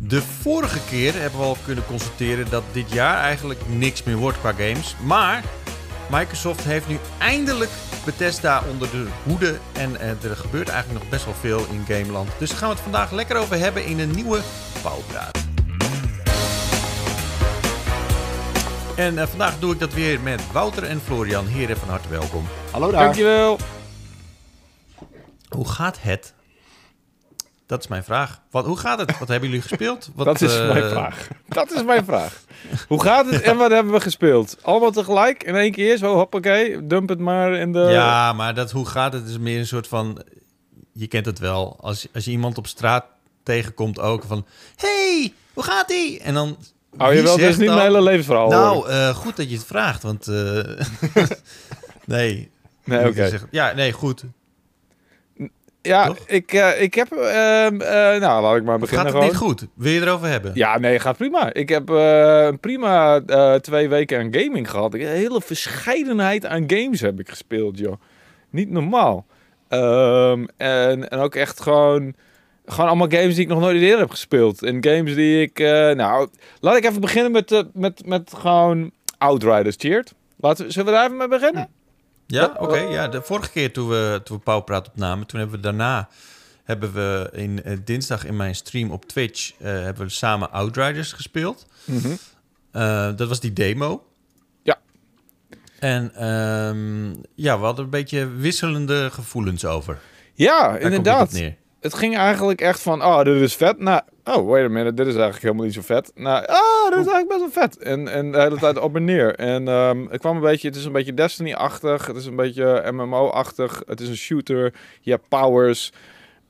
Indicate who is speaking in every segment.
Speaker 1: De vorige keer hebben we al kunnen constateren dat dit jaar eigenlijk niks meer wordt qua games. Maar Microsoft heeft nu eindelijk Bethesda onder de hoede. En eh, er gebeurt eigenlijk nog best wel veel in Gameland. Dus daar gaan we het vandaag lekker over hebben in een nieuwe Pauwpraat. En eh, vandaag doe ik dat weer met Wouter en Florian. Heren, van harte welkom.
Speaker 2: Hallo daar.
Speaker 3: Dankjewel.
Speaker 1: Hoe gaat het? Dat is mijn vraag. Wat, hoe gaat het? Wat hebben jullie gespeeld? Wat,
Speaker 3: Dat is
Speaker 1: eh,
Speaker 3: mijn vraag. Dat is mijn vraag. Hoe gaat het en wat hebben we gespeeld? Allemaal tegelijk in één keer? Zo, hoppakee, dump het maar in de...
Speaker 1: Ja, maar dat hoe gaat het is meer een soort van... Je kent het wel. Als, als je iemand op straat tegenkomt ook van... Hey, hoe gaat ie? En dan...
Speaker 3: Oh, je
Speaker 1: wie
Speaker 3: wil dus niet
Speaker 1: dan-
Speaker 3: mijn hele levensverhaal.
Speaker 1: Nou, eh, goed dat je het vraagt, want... eh, nee.
Speaker 3: Nee, oké.
Speaker 1: Ja, nee, goed.
Speaker 3: Ja,
Speaker 1: Toch?
Speaker 3: ik, eh, ik heb... ehm, eh, nou, laat ik maar beginnen
Speaker 1: Gaat het
Speaker 3: gewoon.
Speaker 1: niet goed? Wil je erover hebben?
Speaker 3: Ja, nee, gaat prima. Ik heb eh, een prima twee weken aan gaming gehad. Een hele verscheidenheid aan games heb ik gespeeld, joh. Niet normaal. Ehm, en, en ook echt gewoon, gewoon allemaal games die ik nog nooit eerder heb gespeeld. En games die ik... nou, laat ik even beginnen met, met, met gewoon Outriders Cheered. Laten we, zullen we daar even mee beginnen?
Speaker 1: Ja, oké. ja, de vorige keer toen we, toen we Pauwpraat opnamen, toen hebben we daarna hebben we in eh, dinsdag in mijn stream op Twitch eh, hebben we samen Outriders gespeeld.
Speaker 3: Mhm.
Speaker 1: Eh, dat was die demo.
Speaker 3: Ja.
Speaker 1: En ehm, ja, we hadden een beetje wisselende gevoelens over.
Speaker 3: Ja,
Speaker 1: Daar
Speaker 3: inderdaad.
Speaker 1: neer.
Speaker 3: Het ging eigenlijk echt van, oh, dit is vet. Nou, oh, wait a minute, dit is eigenlijk helemaal niet zo vet. Nou, ah, dit is eigenlijk best wel vet. En, en de hele tijd op en neer. En ehm, het kwam een beetje, het is een beetje Destiny-achtig. Het is een beetje MMO-achtig. Het is een shooter. Je hebt powers.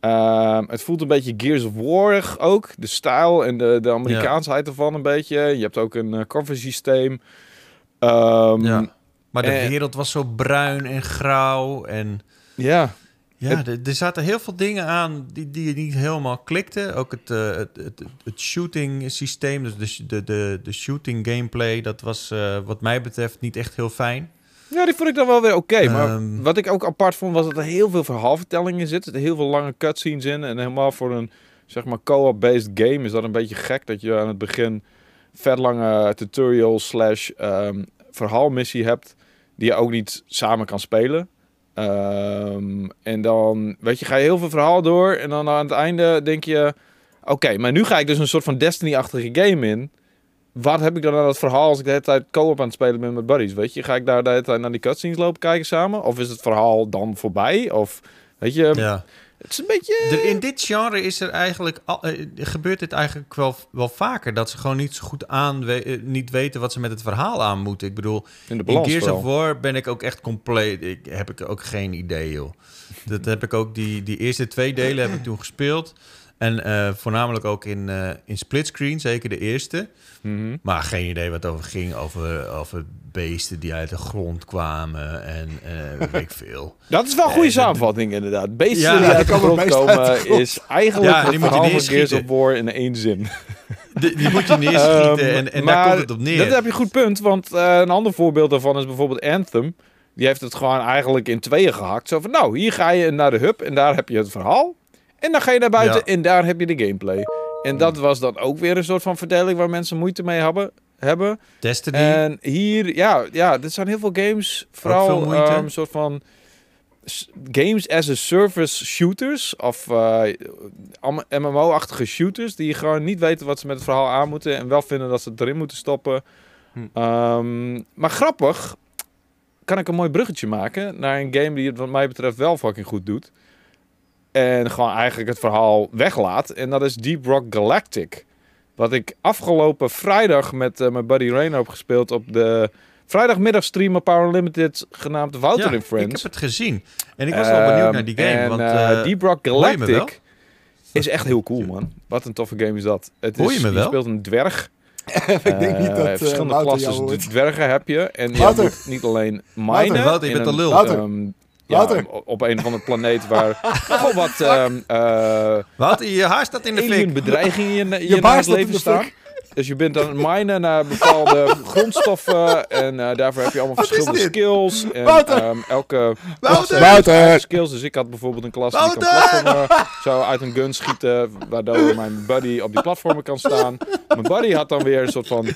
Speaker 3: Ehm, het voelt een beetje Gears of War ook. De stijl en de, de Amerikaansheid ervan een beetje. Je hebt ook een uh, cover systeem. Ehm,
Speaker 1: Ja. Maar de
Speaker 3: eh,
Speaker 1: wereld was zo bruin en grauw. En
Speaker 3: ja.
Speaker 1: Ja, er- er zaten heel veel dingen aan die, die niet helemaal klikten. Ook het, eh, het, het, het shooting systeem, dus de, de, de, de shooting gameplay, dat was eh, wat mij betreft niet echt heel fijn.
Speaker 3: Ja, die vond ik dan wel weer oké. maar
Speaker 1: Ehm.
Speaker 3: wat ik ook apart vond, was dat er heel veel verhaalvertelling in zit. Er zitten heel veel lange cutscenes in. En helemaal voor een, zeg maar, co-op-based game is dat een beetje gek. Dat je aan het begin vet lange tutorial slash ehm, verhaalmissie hebt. Die je ook niet samen kan spelen. Ehm, en dan, weet je, ga je heel veel verhaal door. En dan aan het einde denk je... Oké, maar nu ga ik dus een soort van Destiny-achtige game in. Wat heb ik dan aan het verhaal als ik de hele tijd co-op aan het spelen ben met buddies? Weet je, ga ik daar de hele tijd naar die cutscenes lopen kijken samen? Of is het verhaal dan voorbij? Of, weet je,
Speaker 1: Ja.
Speaker 3: Het is een beetje...
Speaker 1: Er, in dit genre is er eigenlijk al, eh, gebeurt dit eigenlijk wel, wel vaker dat ze gewoon niet zo goed aan we- eh, niet weten wat ze met het verhaal aan moeten. Ik bedoel,
Speaker 3: in de
Speaker 1: in Gears of. War ben ik ook echt compleet. Ik heb ik ook geen idee, joh. Dat heb ik ook die die eerste twee delen heb ik toen gespeeld en eh, voornamelijk ook in eh, in splitscreen, zeker de eerste.
Speaker 3: Mhm.
Speaker 1: Maar geen idee wat het over ging. Over, over beesten die uit de grond kwamen en eh weet ik veel.
Speaker 3: Dat is wel een goede samenvatting inderdaad. Beesten
Speaker 1: Ja,
Speaker 3: die uit de grond komen is eigenlijk
Speaker 1: Ja, die moet je
Speaker 3: Gears of War in één zin.
Speaker 1: Die, die moet je neerschieten en, en
Speaker 3: Ehm,
Speaker 1: daar komt het op neer.
Speaker 3: Dat heb je goed punt, want een ander voorbeeld daarvan is bijvoorbeeld Anthem. Die heeft het gewoon eigenlijk in tweeën gehakt. Zo van, nou, hier ga je naar de hub en daar heb je het verhaal. En dan ga je naar buiten
Speaker 1: Ja.
Speaker 3: en daar heb je de gameplay. En dat was dan ook weer een soort van verdeling waar mensen moeite mee hebben. hebben.
Speaker 1: Destiny.
Speaker 3: En hier, ja, ja, er zijn heel veel games, vooral
Speaker 1: moeite.
Speaker 3: ehm, een soort van games as a service shooters of eh, allemaal MMO-achtige shooters die gewoon niet weten wat ze met het verhaal aan moeten en wel vinden dat ze het erin moeten stoppen.
Speaker 1: Hm.
Speaker 3: Ehm, maar grappig, kan ik een mooi bruggetje maken naar een game die het wat mij betreft wel fucking goed doet. En gewoon eigenlijk het verhaal weglaat. En dat is Deep Rock Galactic. Wat ik afgelopen vrijdag met eh, mijn buddy Rainer heb gespeeld op de vrijdagmiddagstream op Power Limited genaamd Wouter
Speaker 1: ja,
Speaker 3: in Friends.
Speaker 1: ik heb het gezien. En ik was wel benieuwd
Speaker 3: Ehm,
Speaker 1: naar die game.
Speaker 3: En
Speaker 1: want,
Speaker 3: eh, Deep Rock
Speaker 1: je?
Speaker 3: Galactic is echt heel cool, man. Wat een toffe game is dat. Het
Speaker 1: Hoor je
Speaker 3: is,
Speaker 1: me wel?
Speaker 3: speelt een dwerg.
Speaker 2: ik denk niet dat eh,
Speaker 3: verschillende klassen
Speaker 2: hoort.
Speaker 3: dwergen heb je. En je moet niet alleen minen.
Speaker 1: Wouter, je bent een lul.
Speaker 2: Wouter.
Speaker 3: ja, op een of andere planeet waar nogal wat ehm, eh,
Speaker 1: je haar staat in de fik.
Speaker 3: bedreigingen je, je,
Speaker 2: Je staat in
Speaker 3: leven
Speaker 2: de
Speaker 3: staan. Dus je bent aan het minen naar bepaalde grondstoffen. En eh, daarvoor heb je allemaal
Speaker 1: Wat
Speaker 3: verschillende skills. En
Speaker 2: Wouter!
Speaker 3: ehm, elke
Speaker 1: Wouter!
Speaker 3: skills. Dus ik had bijvoorbeeld een klas die kan platformen. Zo uit een gun schieten. Waardoor mijn buddy op die platformen kan staan. Mijn buddy had dan weer een soort van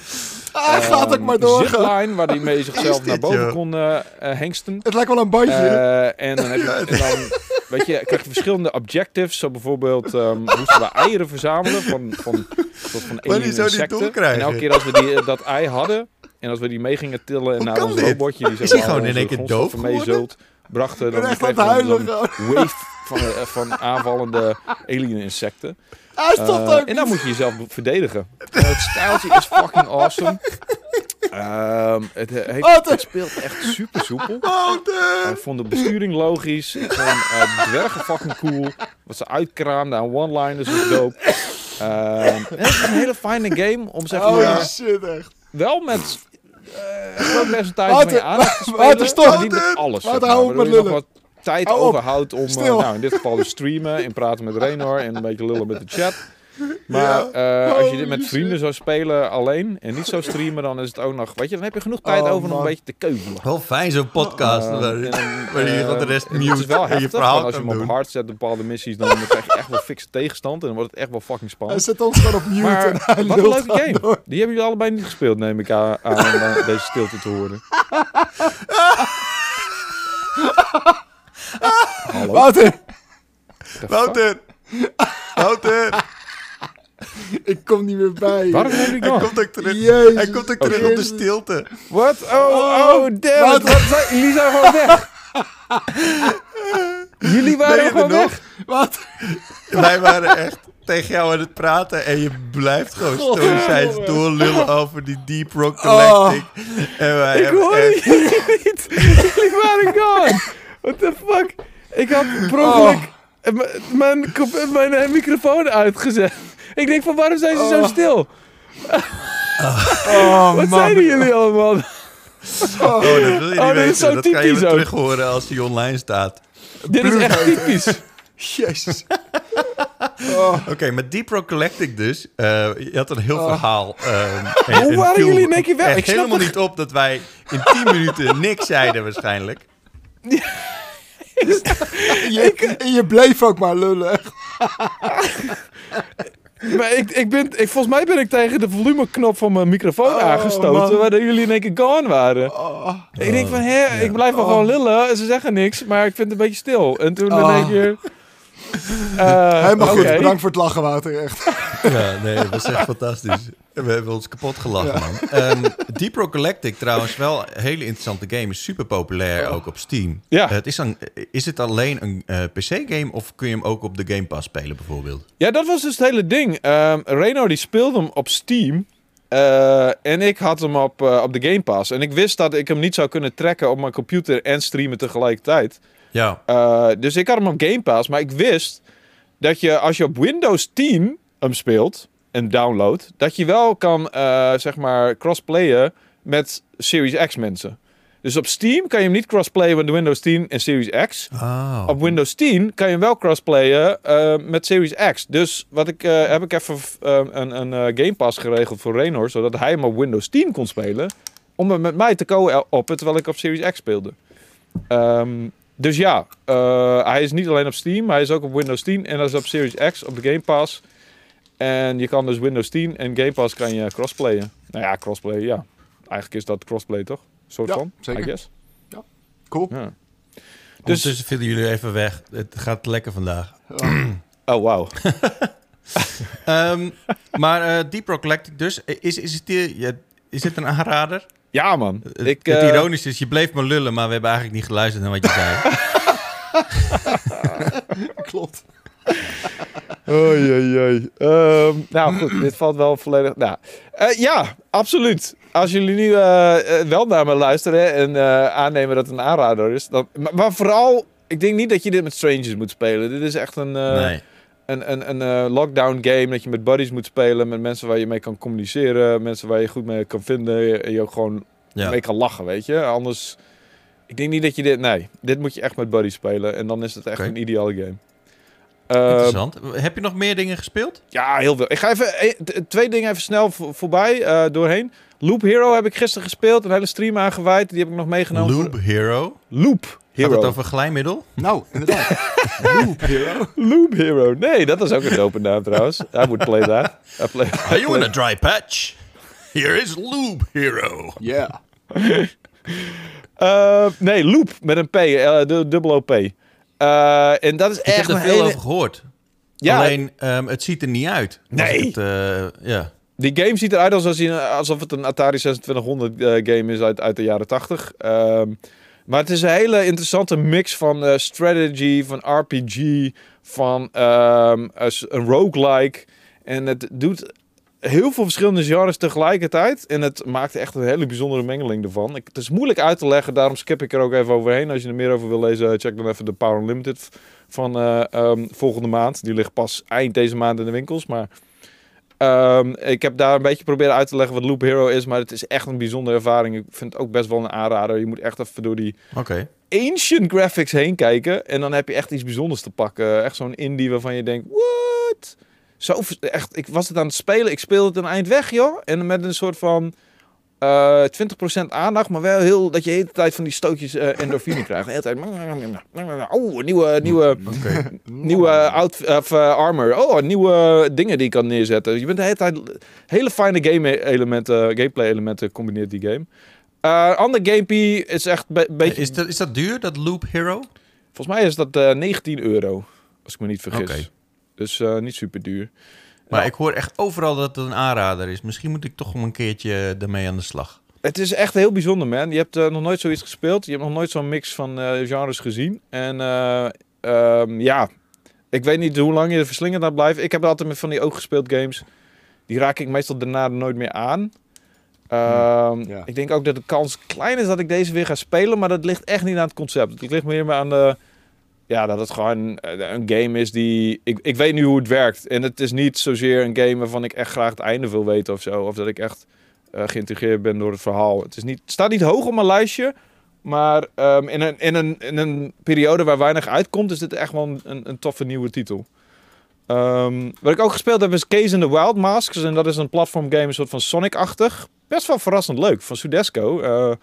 Speaker 2: Ah, gaat ook
Speaker 3: ehm,
Speaker 2: maar door.
Speaker 3: zipline. Waar hij mee zichzelf
Speaker 1: dit,
Speaker 3: naar boven
Speaker 1: joh?
Speaker 3: kon eh, eh, hengsten.
Speaker 2: Het lijkt wel een bandje.
Speaker 3: Eh, en dan heb je en dan, weet je, krijg je verschillende objectives. Zo bijvoorbeeld ehm moesten we eieren verzamelen van, van, van insecten. En elke keer als we die, eh, dat ei hadden en als we die mee gingen tillen en naar ons
Speaker 1: dit?
Speaker 3: robotje die
Speaker 1: Is hij gewoon in één keer doof
Speaker 3: meezult, brachten, dan
Speaker 2: huilen.
Speaker 3: zo'n
Speaker 2: gewoon.
Speaker 3: wave van, eh, van aanvallende alien insecten.
Speaker 2: Hij stopt
Speaker 3: Eh,
Speaker 2: ook
Speaker 3: en dan moet je jezelf verdedigen. Eh, het stijltje is fucking awesome. Ehm, het, eh, heeft, het speelt echt super soepel. Ik vond de besturing logisch. Ik vond eh, dwergen fucking cool. Wat ze uitkraamden aan one-liners was dope. Ehm, het is een hele fijne game om zeg
Speaker 2: Oh
Speaker 3: maar
Speaker 2: shit, echt.
Speaker 3: wel met eh, een groot percentage van je aandacht te spelen.
Speaker 2: Wouter, stop.
Speaker 3: maar niet met alles.
Speaker 2: Wouter, hou op met lullen.
Speaker 3: Tijd
Speaker 2: Hou
Speaker 3: overhoudt om, eh, nou in dit geval dus streamen en praten met Renor en een beetje lullen met de chat. Maar eh, als je dit met vrienden zou spelen alleen en niet zou streamen, dan is het ook nog, weet je, dan heb je genoeg tijd
Speaker 2: Oh,
Speaker 3: over om een beetje te keuvelen.
Speaker 1: Wel fijn zo'n podcast.
Speaker 3: Eh,
Speaker 1: waar,
Speaker 3: en,
Speaker 1: waar je
Speaker 3: eh,
Speaker 1: gewoon de rest
Speaker 3: Het is
Speaker 1: mute
Speaker 3: wel
Speaker 1: en je verhaal
Speaker 3: als je hem op hard zet, bepaalde missies, dan krijg je echt wel fikse tegenstand. En dan wordt het echt wel fucking
Speaker 2: Hij
Speaker 3: spannend.
Speaker 2: zet ons gewoon op mute en
Speaker 3: Maar
Speaker 2: hij
Speaker 3: wat een leuke game.
Speaker 2: door.
Speaker 3: Die hebben jullie allebei niet gespeeld, neem ik aan, aan deze stilte te horen. Hallo?
Speaker 2: Wouter?
Speaker 1: Wouter! Wouter!
Speaker 2: ik kom niet meer bij.
Speaker 3: Waarom heb ik
Speaker 1: Hij
Speaker 3: dan?
Speaker 1: komt ook terug,
Speaker 2: Jezus.
Speaker 1: hij komt ook terug op de
Speaker 2: Jezus.
Speaker 1: stilte.
Speaker 3: Wat? Oh, oh, damn it.
Speaker 2: Wouter.
Speaker 3: Wat zijn- jullie zijn gewoon weg. jullie waren
Speaker 1: er
Speaker 3: gewoon
Speaker 1: nog?
Speaker 3: weg.
Speaker 2: Wouter,
Speaker 1: Wij waren echt tegen jou aan het praten en je blijft gewoon stoïcijns
Speaker 2: Godverdomme.
Speaker 1: doorlullen over die Deep Rock Galactic. En wij
Speaker 3: Ik
Speaker 1: hebben echt...
Speaker 3: jullie niet. Jullie waren gone. What the fuck? Ik had per ongeluk
Speaker 2: Oh.
Speaker 3: mijn, mijn eh, microfoon uitgezet. Ik denk van waarom zijn ze zo
Speaker 2: Oh.
Speaker 3: stil?
Speaker 2: oh
Speaker 3: Wat
Speaker 2: man.
Speaker 3: zeiden jullie allemaal?
Speaker 1: Oh, dat wil je niet
Speaker 3: Oh, is
Speaker 1: weten. Dat kan je weer terug horen als die online staat.
Speaker 3: Dit is echt typisch.
Speaker 2: Jezus. Oh,
Speaker 1: Oké, met Deep Rock Galactic dus. eh, je had een heel
Speaker 2: Oh.
Speaker 1: verhaal. ehm,
Speaker 3: Hoe
Speaker 1: en
Speaker 3: waren jullie in één keer weg? Ik snap
Speaker 1: helemaal niet op dat wij in 10 minuten niks zeiden waarschijnlijk.
Speaker 2: Je, en je bleef ook maar lullen.
Speaker 3: Maar ik, ik ben, ik, volgens mij ben ik tegen de volumeknop van mijn microfoon
Speaker 2: Oh,
Speaker 3: aangestoten, waardoor jullie in één keer gone waren.
Speaker 2: Oh,
Speaker 3: Ik denk van, hè, ik blijf wel
Speaker 2: Oh.
Speaker 3: gewoon lullen. en Ze zeggen niks, maar ik vind het een beetje stil. En toen in één keer... eh,
Speaker 2: helemaal goed. Bedankt voor het lachen, Wouter. Echt.
Speaker 1: Ja, nee, dat was echt fantastisch. We hebben ons kapot gelachen, man. Ehm, Deep Rock Galactic trouwens wel een hele interessante game. Is super populair, ook op Steam.
Speaker 3: Ja.
Speaker 1: Eh, het is, dan, is het alleen een eh, PC-game of kun je hem ook op de Game Pass spelen bijvoorbeeld?
Speaker 3: Ja, dat was dus het hele ding. Ehm Reno die speelde hem op Steam. eh, en ik had hem op, op de Game Pass. En ik wist dat ik hem niet zou kunnen trekken op mijn computer en streamen tegelijkertijd.
Speaker 1: Ja.
Speaker 3: Dus ik had hem op Game Pass. Maar ik wist dat je als je op Windows 10 hem speelt en download, dat je wel kan, eh, zeg maar, crossplayen met Series X mensen. Dus op Steam kan je hem niet crossplayen met de Windows 10 en Series X.
Speaker 1: Oh.
Speaker 3: Op Windows 10 kan je hem wel crossplayen eh, met Series X. Dus wat ik, eh, heb ik even een, een Game Pass geregeld voor Renor, zodat hij hem op Windows 10 kon spelen. Om hem met mij te co-oppen terwijl ik op Series X speelde. Ehm, dus ja, hij is niet alleen op Steam, hij is ook op Windows 10 en dat is op Series X op de Game Pass. En je kan dus Windows 10 en Game Pass kan je crossplayen. Nou ja, crossplay, ja. Eigenlijk is dat crossplay toch? Soort
Speaker 2: Ja,
Speaker 3: van,
Speaker 2: zeker.
Speaker 3: I guess.
Speaker 2: Cool.
Speaker 3: Ja.
Speaker 1: Dus
Speaker 3: Dus,
Speaker 1: Ondertussen vielen jullie even weg. Het gaat lekker vandaag.
Speaker 3: oh wauw.
Speaker 1: Ehm, maar eh, Deep Rock Galactic dus. Is, is, het, die- ja, is het een aanrader?
Speaker 3: Ja man,
Speaker 1: Het,
Speaker 3: ik,
Speaker 1: het
Speaker 3: eh,
Speaker 1: ironische is, je bleef maar lullen, maar we hebben eigenlijk niet geluisterd naar wat je zei.
Speaker 2: Klopt.
Speaker 3: Oei, oei, oei. Ehm, nou goed, dit valt wel volledig... Nou, eh, ja, absoluut. Als jullie nu eh, eh, wel naar me luisteren en aannemen dat het een aanrader is. Dan, maar, maar vooral, ik denk niet dat je dit met strangers moet spelen. Dit is echt een,
Speaker 1: nee.
Speaker 3: een, een, een lockdown game dat je met buddies moet spelen. Met mensen waar je mee kan communiceren. Mensen waar je goed mee kan vinden. En je ook gewoon
Speaker 1: Ja.
Speaker 3: mee kan lachen, weet je. Anders, ik denk niet dat je dit... Nee, dit moet je echt met buddies spelen. En dan is het echt een ideale game.
Speaker 1: Interessant. Heb je nog meer dingen gespeeld?
Speaker 3: ja, heel veel. Ik ga even t- twee dingen even snel vo- voorbij eh, doorheen. Loop Hero heb ik gisteren gespeeld. Een hele stream aangeweid. Die heb ik nog meegenomen.
Speaker 1: Loop Hero.
Speaker 3: Loop Hero.
Speaker 1: Gaat het over glijmiddel?
Speaker 2: Nou, inderdaad. Loop Hero.
Speaker 3: Loop Hero. Nee, dat is ook een dope naam trouwens. I would play that. I play,
Speaker 1: Are you in a dry patch? Here is Loop Hero.
Speaker 2: Yeah.
Speaker 3: Eh, nee, Loop met een P. eh, de dubbel OP. Eh, en dat is
Speaker 1: Ik
Speaker 3: echt
Speaker 1: heb er veel
Speaker 3: hele...
Speaker 1: over gehoord.
Speaker 3: Ja,
Speaker 1: Alleen, ehm, het ziet er niet uit.
Speaker 3: Nee.
Speaker 1: ik Het, eh, ja.
Speaker 3: Die game ziet eruit alsof, alsof het een Atari 2600 eh, game is uit, uit de jaren 80. Ehm, maar het is een hele interessante mix van strategy, van RPG, van een een roguelike. En het doet heel veel verschillende genres tegelijkertijd. En het maakt echt een hele bijzondere mengeling ervan. Ik, het is moeilijk uit te leggen, daarom skip ik er ook even overheen. Als je er meer over wil lezen, check dan even de Power Unlimited van eh, ehm, volgende maand. Die ligt pas eind deze maand in de winkels, maar... Ehm, ik heb daar een beetje proberen uit te leggen wat Loop Hero is, maar het is echt een bijzondere ervaring. Ik vind het ook best wel een aanrader. Je moet echt even door die
Speaker 1: Oké.
Speaker 3: ancient graphics heen kijken en dan heb je echt iets bijzonders te pakken. Echt zo'n indie waarvan je denkt, what? Zo, echt, ik was het aan het spelen, ik speelde het een eind weg, joh. En met een soort van eh 20% aandacht, maar wel heel, dat je de hele tijd van die stootjes eh, endorfine krijgt. De hele tijd, oh, een nieuwe, nieuwe,
Speaker 1: Oké.
Speaker 3: nieuwe out, of, eh, armor. Oh, nieuwe dingen die je kan neerzetten. Je bent de hele tijd hele fijne game elementen, gameplay elementen combineert die game. Eh ander gamepie is echt een beetje...
Speaker 1: Is, dat, is dat duur, dat Loop Hero?
Speaker 3: Volgens mij is dat eh 19 euro, als ik me niet vergis.
Speaker 1: Oké.
Speaker 3: Dus eh, niet super duur.
Speaker 1: Maar
Speaker 3: Ja.
Speaker 1: ik hoor echt overal dat het een aanrader is. Misschien moet ik toch om een keertje ermee aan de slag.
Speaker 3: Het is echt heel bijzonder, man. Je hebt eh, nog nooit zoiets gespeeld. Je hebt nog nooit zo'n mix van eh, genres gezien. En eh, ehm, ja, ik weet niet hoe lang je er verslingend aan blijft. Ik heb altijd met van die ook gespeeld games. Die raak ik meestal daarna nooit meer aan. Ehm,
Speaker 2: Ja.
Speaker 3: Ik denk ook dat de kans klein is dat ik deze weer ga spelen. Maar dat ligt echt niet aan het concept. Het ligt meer aan de... Ja, dat het gewoon eh, een game is die... Ik, ik weet nu hoe het werkt. En het is niet zozeer een game waarvan ik echt graag het einde wil weten of zo. Of dat ik echt eh, geïntegreerd ben door het verhaal. Het, is niet, staat niet hoog op mijn lijstje. Maar ehm, in, een, in, een, in een periode waar weinig uitkomt, is dit echt wel een, een, een toffe nieuwe titel. Ehm, wat ik ook gespeeld heb is Case in the Wild Masks. En dat is een platformgame, een soort van Sonic-achtig. Best wel verrassend leuk, van Sudesco. Eh,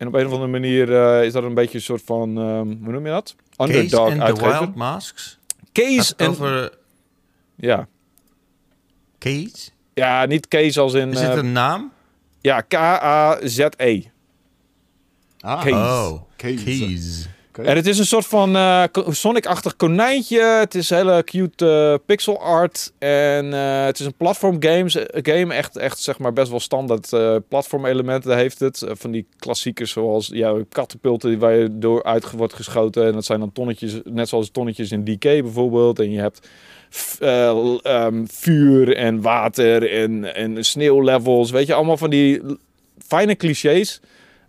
Speaker 3: en op een of andere manier eh, is dat een beetje een soort van, ehm, hoe noem je dat?
Speaker 1: Case
Speaker 3: Underdog
Speaker 1: and the
Speaker 3: uitgever.
Speaker 1: Wild Masks?
Speaker 3: Case
Speaker 1: het
Speaker 3: en...
Speaker 1: over
Speaker 3: Ja.
Speaker 1: Case?
Speaker 3: ja, niet Case als in...
Speaker 1: Is dit
Speaker 3: eh,
Speaker 1: een naam?
Speaker 3: Ja, K-A-Z-E.
Speaker 2: Ah,
Speaker 3: Case.
Speaker 1: Oh,
Speaker 2: Case.
Speaker 1: Case.
Speaker 3: En het is een soort van eh, Sonic-achtig konijntje. Het is hele cute eh, pixel art. En eh, het is een platform games, game. Echt, echt zeg maar best wel standaard platform elementen heeft het. Van die klassiekers zoals ja, katapulten waar je door uit wordt geschoten. En dat zijn dan tonnetjes, net zoals tonnetjes in DK bijvoorbeeld. En je hebt eh, ehm, vuur en water en, en sneeuwlevels. Weet je, allemaal van die fijne clichés.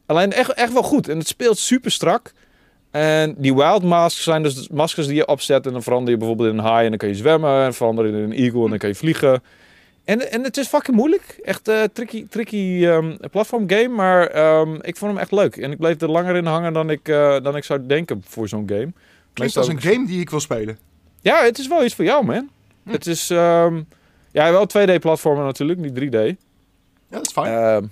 Speaker 3: Alleen echt, echt wel goed. En het speelt super strak. En die wild masks zijn dus maskers die je opzet. En dan verander je bijvoorbeeld in een haai en dan kan je zwemmen. En verander je in een eagle en dan kan je vliegen. En, en het is fucking moeilijk. Echt eh tricky, tricky ehm, platform game. Maar ehm, ik vond hem echt leuk. En ik bleef er langer in hangen dan ik, eh, dan ik zou denken voor zo'n game.
Speaker 2: Klinkt als een game die ik wil spelen.
Speaker 3: Ja, het is wel iets voor jou, man.
Speaker 2: Hm.
Speaker 3: Het is... ehm, ja, wel 2D-platformen natuurlijk, niet 3D.
Speaker 2: Ja, dat is fijn.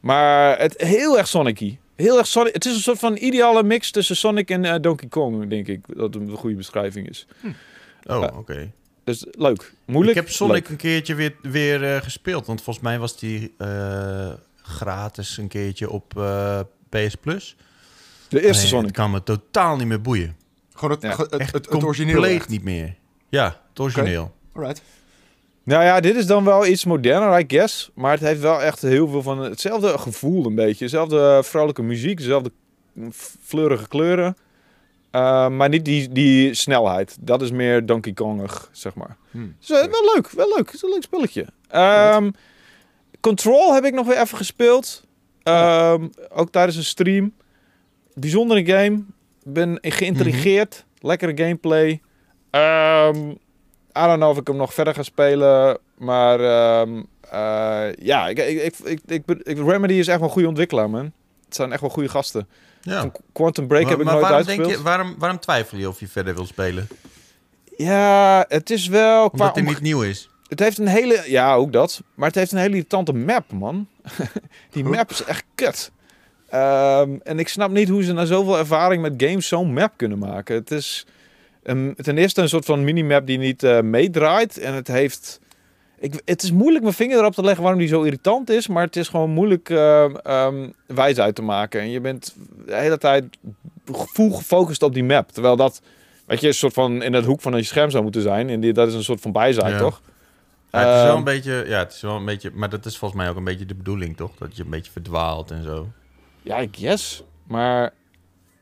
Speaker 3: Maar het heel erg Sonic-y. Heel erg Sonic. Het is een soort van ideale mix tussen Sonic en eh, Donkey Kong, denk ik. Dat een goede beschrijving is.
Speaker 1: Oh,
Speaker 3: Ja.
Speaker 1: oké.
Speaker 3: Dus leuk. Moeilijk.
Speaker 1: Ik heb Sonic
Speaker 3: leuk.
Speaker 1: een keertje weer, weer eh, gespeeld. Want volgens mij was die eh, gratis een keertje op eh, PS Plus.
Speaker 3: De eerste
Speaker 1: Nee,
Speaker 3: Sonic.
Speaker 1: Het kan me totaal niet meer boeien.
Speaker 2: Gewoon het,
Speaker 3: ja,
Speaker 2: het,
Speaker 1: Echt
Speaker 2: het, het
Speaker 1: compleet
Speaker 2: origineel. echt.
Speaker 1: niet meer. Ja, het origineel.
Speaker 2: Alright.
Speaker 3: Nou ja, dit is dan wel iets moderner, I guess. Maar het heeft wel echt heel veel van hetzelfde gevoel een beetje. Dezelfde vrolijke muziek, dezelfde fleurige kleuren. Uh, maar niet die, die snelheid. Dat is meer Donkey Kongig, zeg maar.
Speaker 2: Hm.
Speaker 3: Dus, uh, wel leuk, wel leuk. Het is een leuk spelletje. Um, Control heb ik nog weer even gespeeld. Um, ook tijdens een stream. Bijzondere game. Ben geïntrigeerd. Mm -hmm. Lekkere gameplay. Um, I don't know of ik hem nog verder ga spelen. Maar um, uh, ja, ik, ik, ik, ik, Remedy is echt wel een goede ontwikkelaar, man. Het zijn echt wel goede gasten.
Speaker 1: Ja.
Speaker 3: Quantum Break
Speaker 1: maar,
Speaker 3: heb ik
Speaker 1: maar
Speaker 3: nooit
Speaker 1: waarom
Speaker 3: uitgespeeld.
Speaker 1: Denk je, waarom, waarom twijfel je of je verder wil spelen?
Speaker 3: Ja, het is wel... Qua
Speaker 1: Omdat
Speaker 3: om-
Speaker 1: niet nieuw is.
Speaker 3: Het heeft een hele... Ja, ook dat. Maar het heeft een hele irritante map, man. Die map is echt kut. Ehm, en ik snap niet hoe ze na zoveel ervaring met games zo'n map kunnen maken. Het is een, ten eerste een soort van minimap die niet eh, meedraait. En het heeft... Ik, het is moeilijk mijn vinger erop te leggen waarom die zo irritant is. Maar het is gewoon moeilijk ehm, wijs uit te maken. En je bent de hele tijd full gefocust op die map. Terwijl dat, weet je, een soort van in het hoek van je scherm zou moeten zijn. En die, dat is een soort van bijzaak,
Speaker 1: Ja.
Speaker 3: toch?
Speaker 1: Ja, het is wel een beetje, ja, het is wel een beetje, maar dat is volgens mij ook een beetje de bedoeling, toch? Dat je een beetje verdwaalt en zo.
Speaker 3: Ja, ik guess. Maar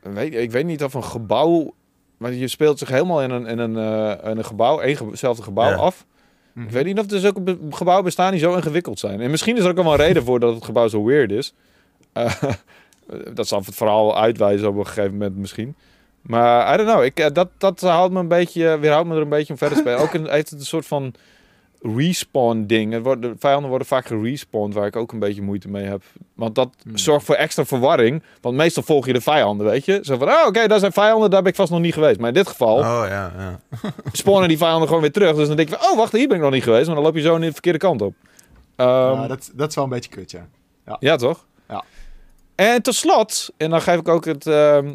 Speaker 3: weet, ik weet niet of een gebouw... Maar je speelt zich helemaal in een, in een, eh, in een gebouw, éénzelfde gebouw
Speaker 1: Ja.
Speaker 3: af.
Speaker 2: Mhm.
Speaker 3: Ik weet niet of er zulke be- gebouwen bestaan die zo ingewikkeld zijn. En misschien is er ook wel een reden voor dat het gebouw zo weird is. Eh, dat zal het verhaal uitwijzen op een gegeven moment misschien. Maar I don't know. Ik, eh, dat, dat houdt me een beetje, weerhoudt me er een beetje om verder te spelen. Ook een, heeft het een soort van respawn ding. Het wordt, de vijanden worden vaak gerespawned, waar ik ook een beetje moeite mee heb. Want dat
Speaker 2: Hmm.
Speaker 3: zorgt voor extra verwarring. Want meestal volg je de vijanden, weet je. Zo van, oh, oké, daar zijn vijanden, daar ben ik vast nog niet geweest. Maar in dit geval
Speaker 1: Oh ja, ja.
Speaker 3: spawnen die vijanden gewoon weer terug. Dus dan denk je, van, oh, wacht, hier ben ik nog niet geweest. Maar dan loop je zo in de verkeerde kant op. Ehm,
Speaker 2: Ja, dat, dat is wel een beetje kut, ja.
Speaker 3: ja, toch?
Speaker 2: Ja.
Speaker 3: En tot slot, en dan geef ik ook het ehm,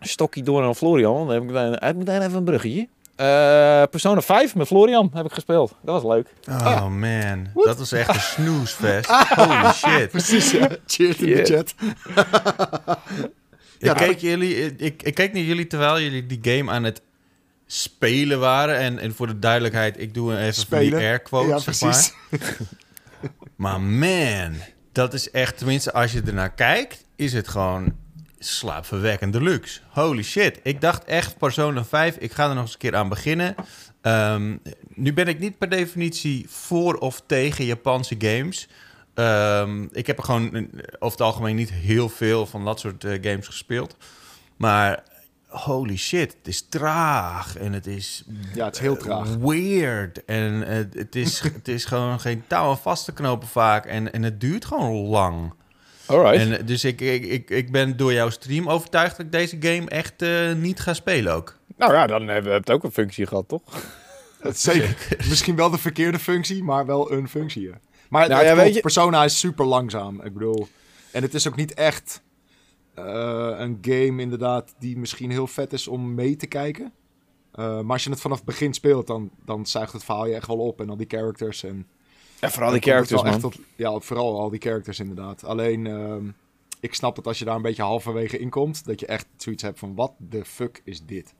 Speaker 3: stokje door naar Florian. Dan heb ik meteen, meteen even een bruggetje. Eh, Persona 5 met Florian heb ik gespeeld. Dat was leuk.
Speaker 1: Oh man, dat was echt een snoesfest. Holy shit.
Speaker 2: Precies, ja. Cheers in de chat.
Speaker 1: Ik,
Speaker 2: Ja,
Speaker 1: keek jullie, ik, ik keek naar jullie terwijl jullie die game aan het spelen waren. En, en voor de duidelijkheid, ik doe even
Speaker 2: Spelen.
Speaker 1: van die air quotes,
Speaker 2: ja,
Speaker 1: zeg maar.
Speaker 2: precies.
Speaker 1: Maar man, dat is echt, tenminste als je ernaar kijkt, is het gewoon slaapverwekkend deluxe. Holy shit. Ik dacht echt, Persona 5, ik ga er nog eens een keer aan beginnen. Ehm, nu ben ik niet per definitie voor of tegen Japanse games. Ehm, ik heb er gewoon eh, over het algemeen niet heel veel van dat soort eh, games gespeeld. Maar holy shit, het is traag en het is
Speaker 2: Ja, het is heel traag.
Speaker 1: weird. En eh, het, is, het is gewoon geen touw aan vast te knopen vaak. En, en het duurt gewoon lang.
Speaker 3: Alright.
Speaker 1: En, eh, dus ik, ik, ik, ik ben door jouw stream overtuigd dat ik deze game echt eh, niet ga spelen ook.
Speaker 3: nou ja, dan hebben we het ook een functie gehad, toch?
Speaker 2: Zeker. Misschien wel de verkeerde functie, maar wel een functie. Maar
Speaker 3: Nou
Speaker 2: het
Speaker 3: ja,
Speaker 2: klopt,
Speaker 3: weet je-
Speaker 2: Persona is super langzaam. Ik bedoel, en het is ook niet echt eh, een game inderdaad die misschien heel vet is om mee te kijken. Eh, maar als je het vanaf het begin speelt, dan, dan zuigt het verhaal je echt wel op. En al die characters. En
Speaker 3: Ja, vooral die characters, man.
Speaker 2: tot- ja, vooral al die characters inderdaad. Alleen, ehm, ik snap dat als je daar een beetje halverwege in komt, dat je echt zoiets hebt van, wat de fuck is dit?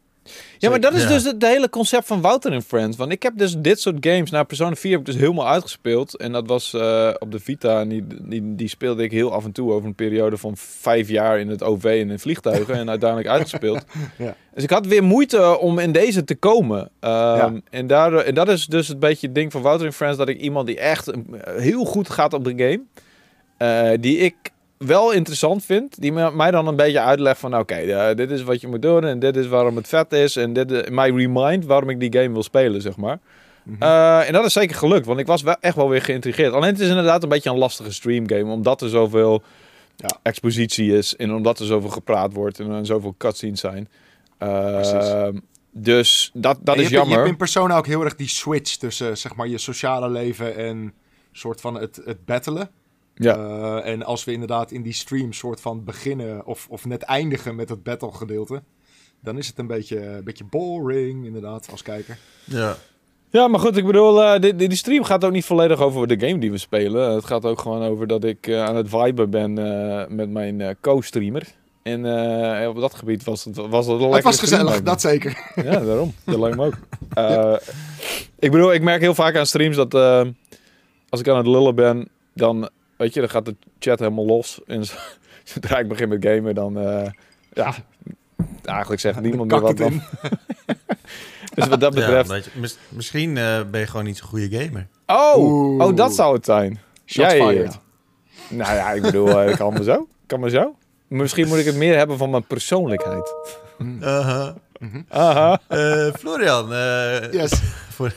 Speaker 3: Ja, maar dat is
Speaker 1: Ja.
Speaker 3: dus het hele concept van Wouter en Friends. Want ik heb dus dit soort games, nou Persona 4 heb ik dus helemaal uitgespeeld. En dat was eh, op de Vita. En die, die, die speelde ik heel af en toe over een periode van vijf jaar in het OV en in vliegtuigen. en uiteindelijk uitgespeeld.
Speaker 2: Ja.
Speaker 3: Dus ik had weer moeite om in deze te komen. Ehm,
Speaker 2: Ja.
Speaker 3: en, daardoor, en dat is dus het beetje het ding van Wouter en Friends. Dat ik iemand die echt heel goed gaat op de game. eh, die ik wel interessant vind. Die mij dan een beetje uitlegt van... Oké, eh, dit is wat je moet doen. En dit is waarom het vet is. En dit is mij remind waarom ik die game wil spelen, zeg maar.
Speaker 2: Mhm.
Speaker 3: Eh, en dat is zeker gelukt. Want ik was wel echt wel weer geïntrigeerd. Alleen het is inderdaad een beetje een lastige streamgame. Omdat er zoveel
Speaker 2: Ja.
Speaker 3: expositie is. En omdat er zoveel gepraat wordt. En er zoveel cutscenes zijn. Eh,
Speaker 2: Precies.
Speaker 3: dus dat, dat
Speaker 2: En
Speaker 3: is
Speaker 2: je hebt, je
Speaker 3: jammer.
Speaker 2: hebt in Persona ook heel erg die switch tussen zeg maar, je sociale leven en soort van het, het battelen.
Speaker 3: Ja.
Speaker 2: Eh, en als we inderdaad in die stream soort van beginnen of, of net eindigen met het battle gedeelte, dan is het een beetje, een beetje boring inderdaad als kijker.
Speaker 1: Ja.
Speaker 3: Ja, maar goed, ik bedoel, eh, die, die stream gaat ook niet volledig over de game die we spelen. Het gaat ook gewoon over dat ik eh, aan het viben ben eh, met mijn eh, co-streamer. En eh, op dat gebied was het, was het een
Speaker 2: Het was gezellig, dat zeker.
Speaker 3: Ja, daarom. Dat lijkt me ook. Eh, ik bedoel, ik merk heel vaak aan streams dat eh, als ik aan het lullen ben, dan, weet je, dan gaat de chat helemaal los. En zodra ik begin met gamen, dan, eh, ja, eigenlijk zegt niemand meer wat dan. Dus wat dat
Speaker 1: Ja,
Speaker 3: betreft...
Speaker 1: mis- misschien eh, ben je gewoon niet zo'n goede gamer.
Speaker 3: Oh,
Speaker 2: Oeh.
Speaker 3: oh, dat zou het zijn.
Speaker 2: Shots
Speaker 3: Ja, ja, ja.
Speaker 2: fired.
Speaker 3: Nou ja, ik bedoel, eh, kan maar zo. Kan maar zo. Misschien moet ik het meer hebben van mijn persoonlijkheid.
Speaker 1: Uh-huh.
Speaker 3: Aha.
Speaker 1: Eh, Florian, eh,
Speaker 2: Yes.
Speaker 1: Voor-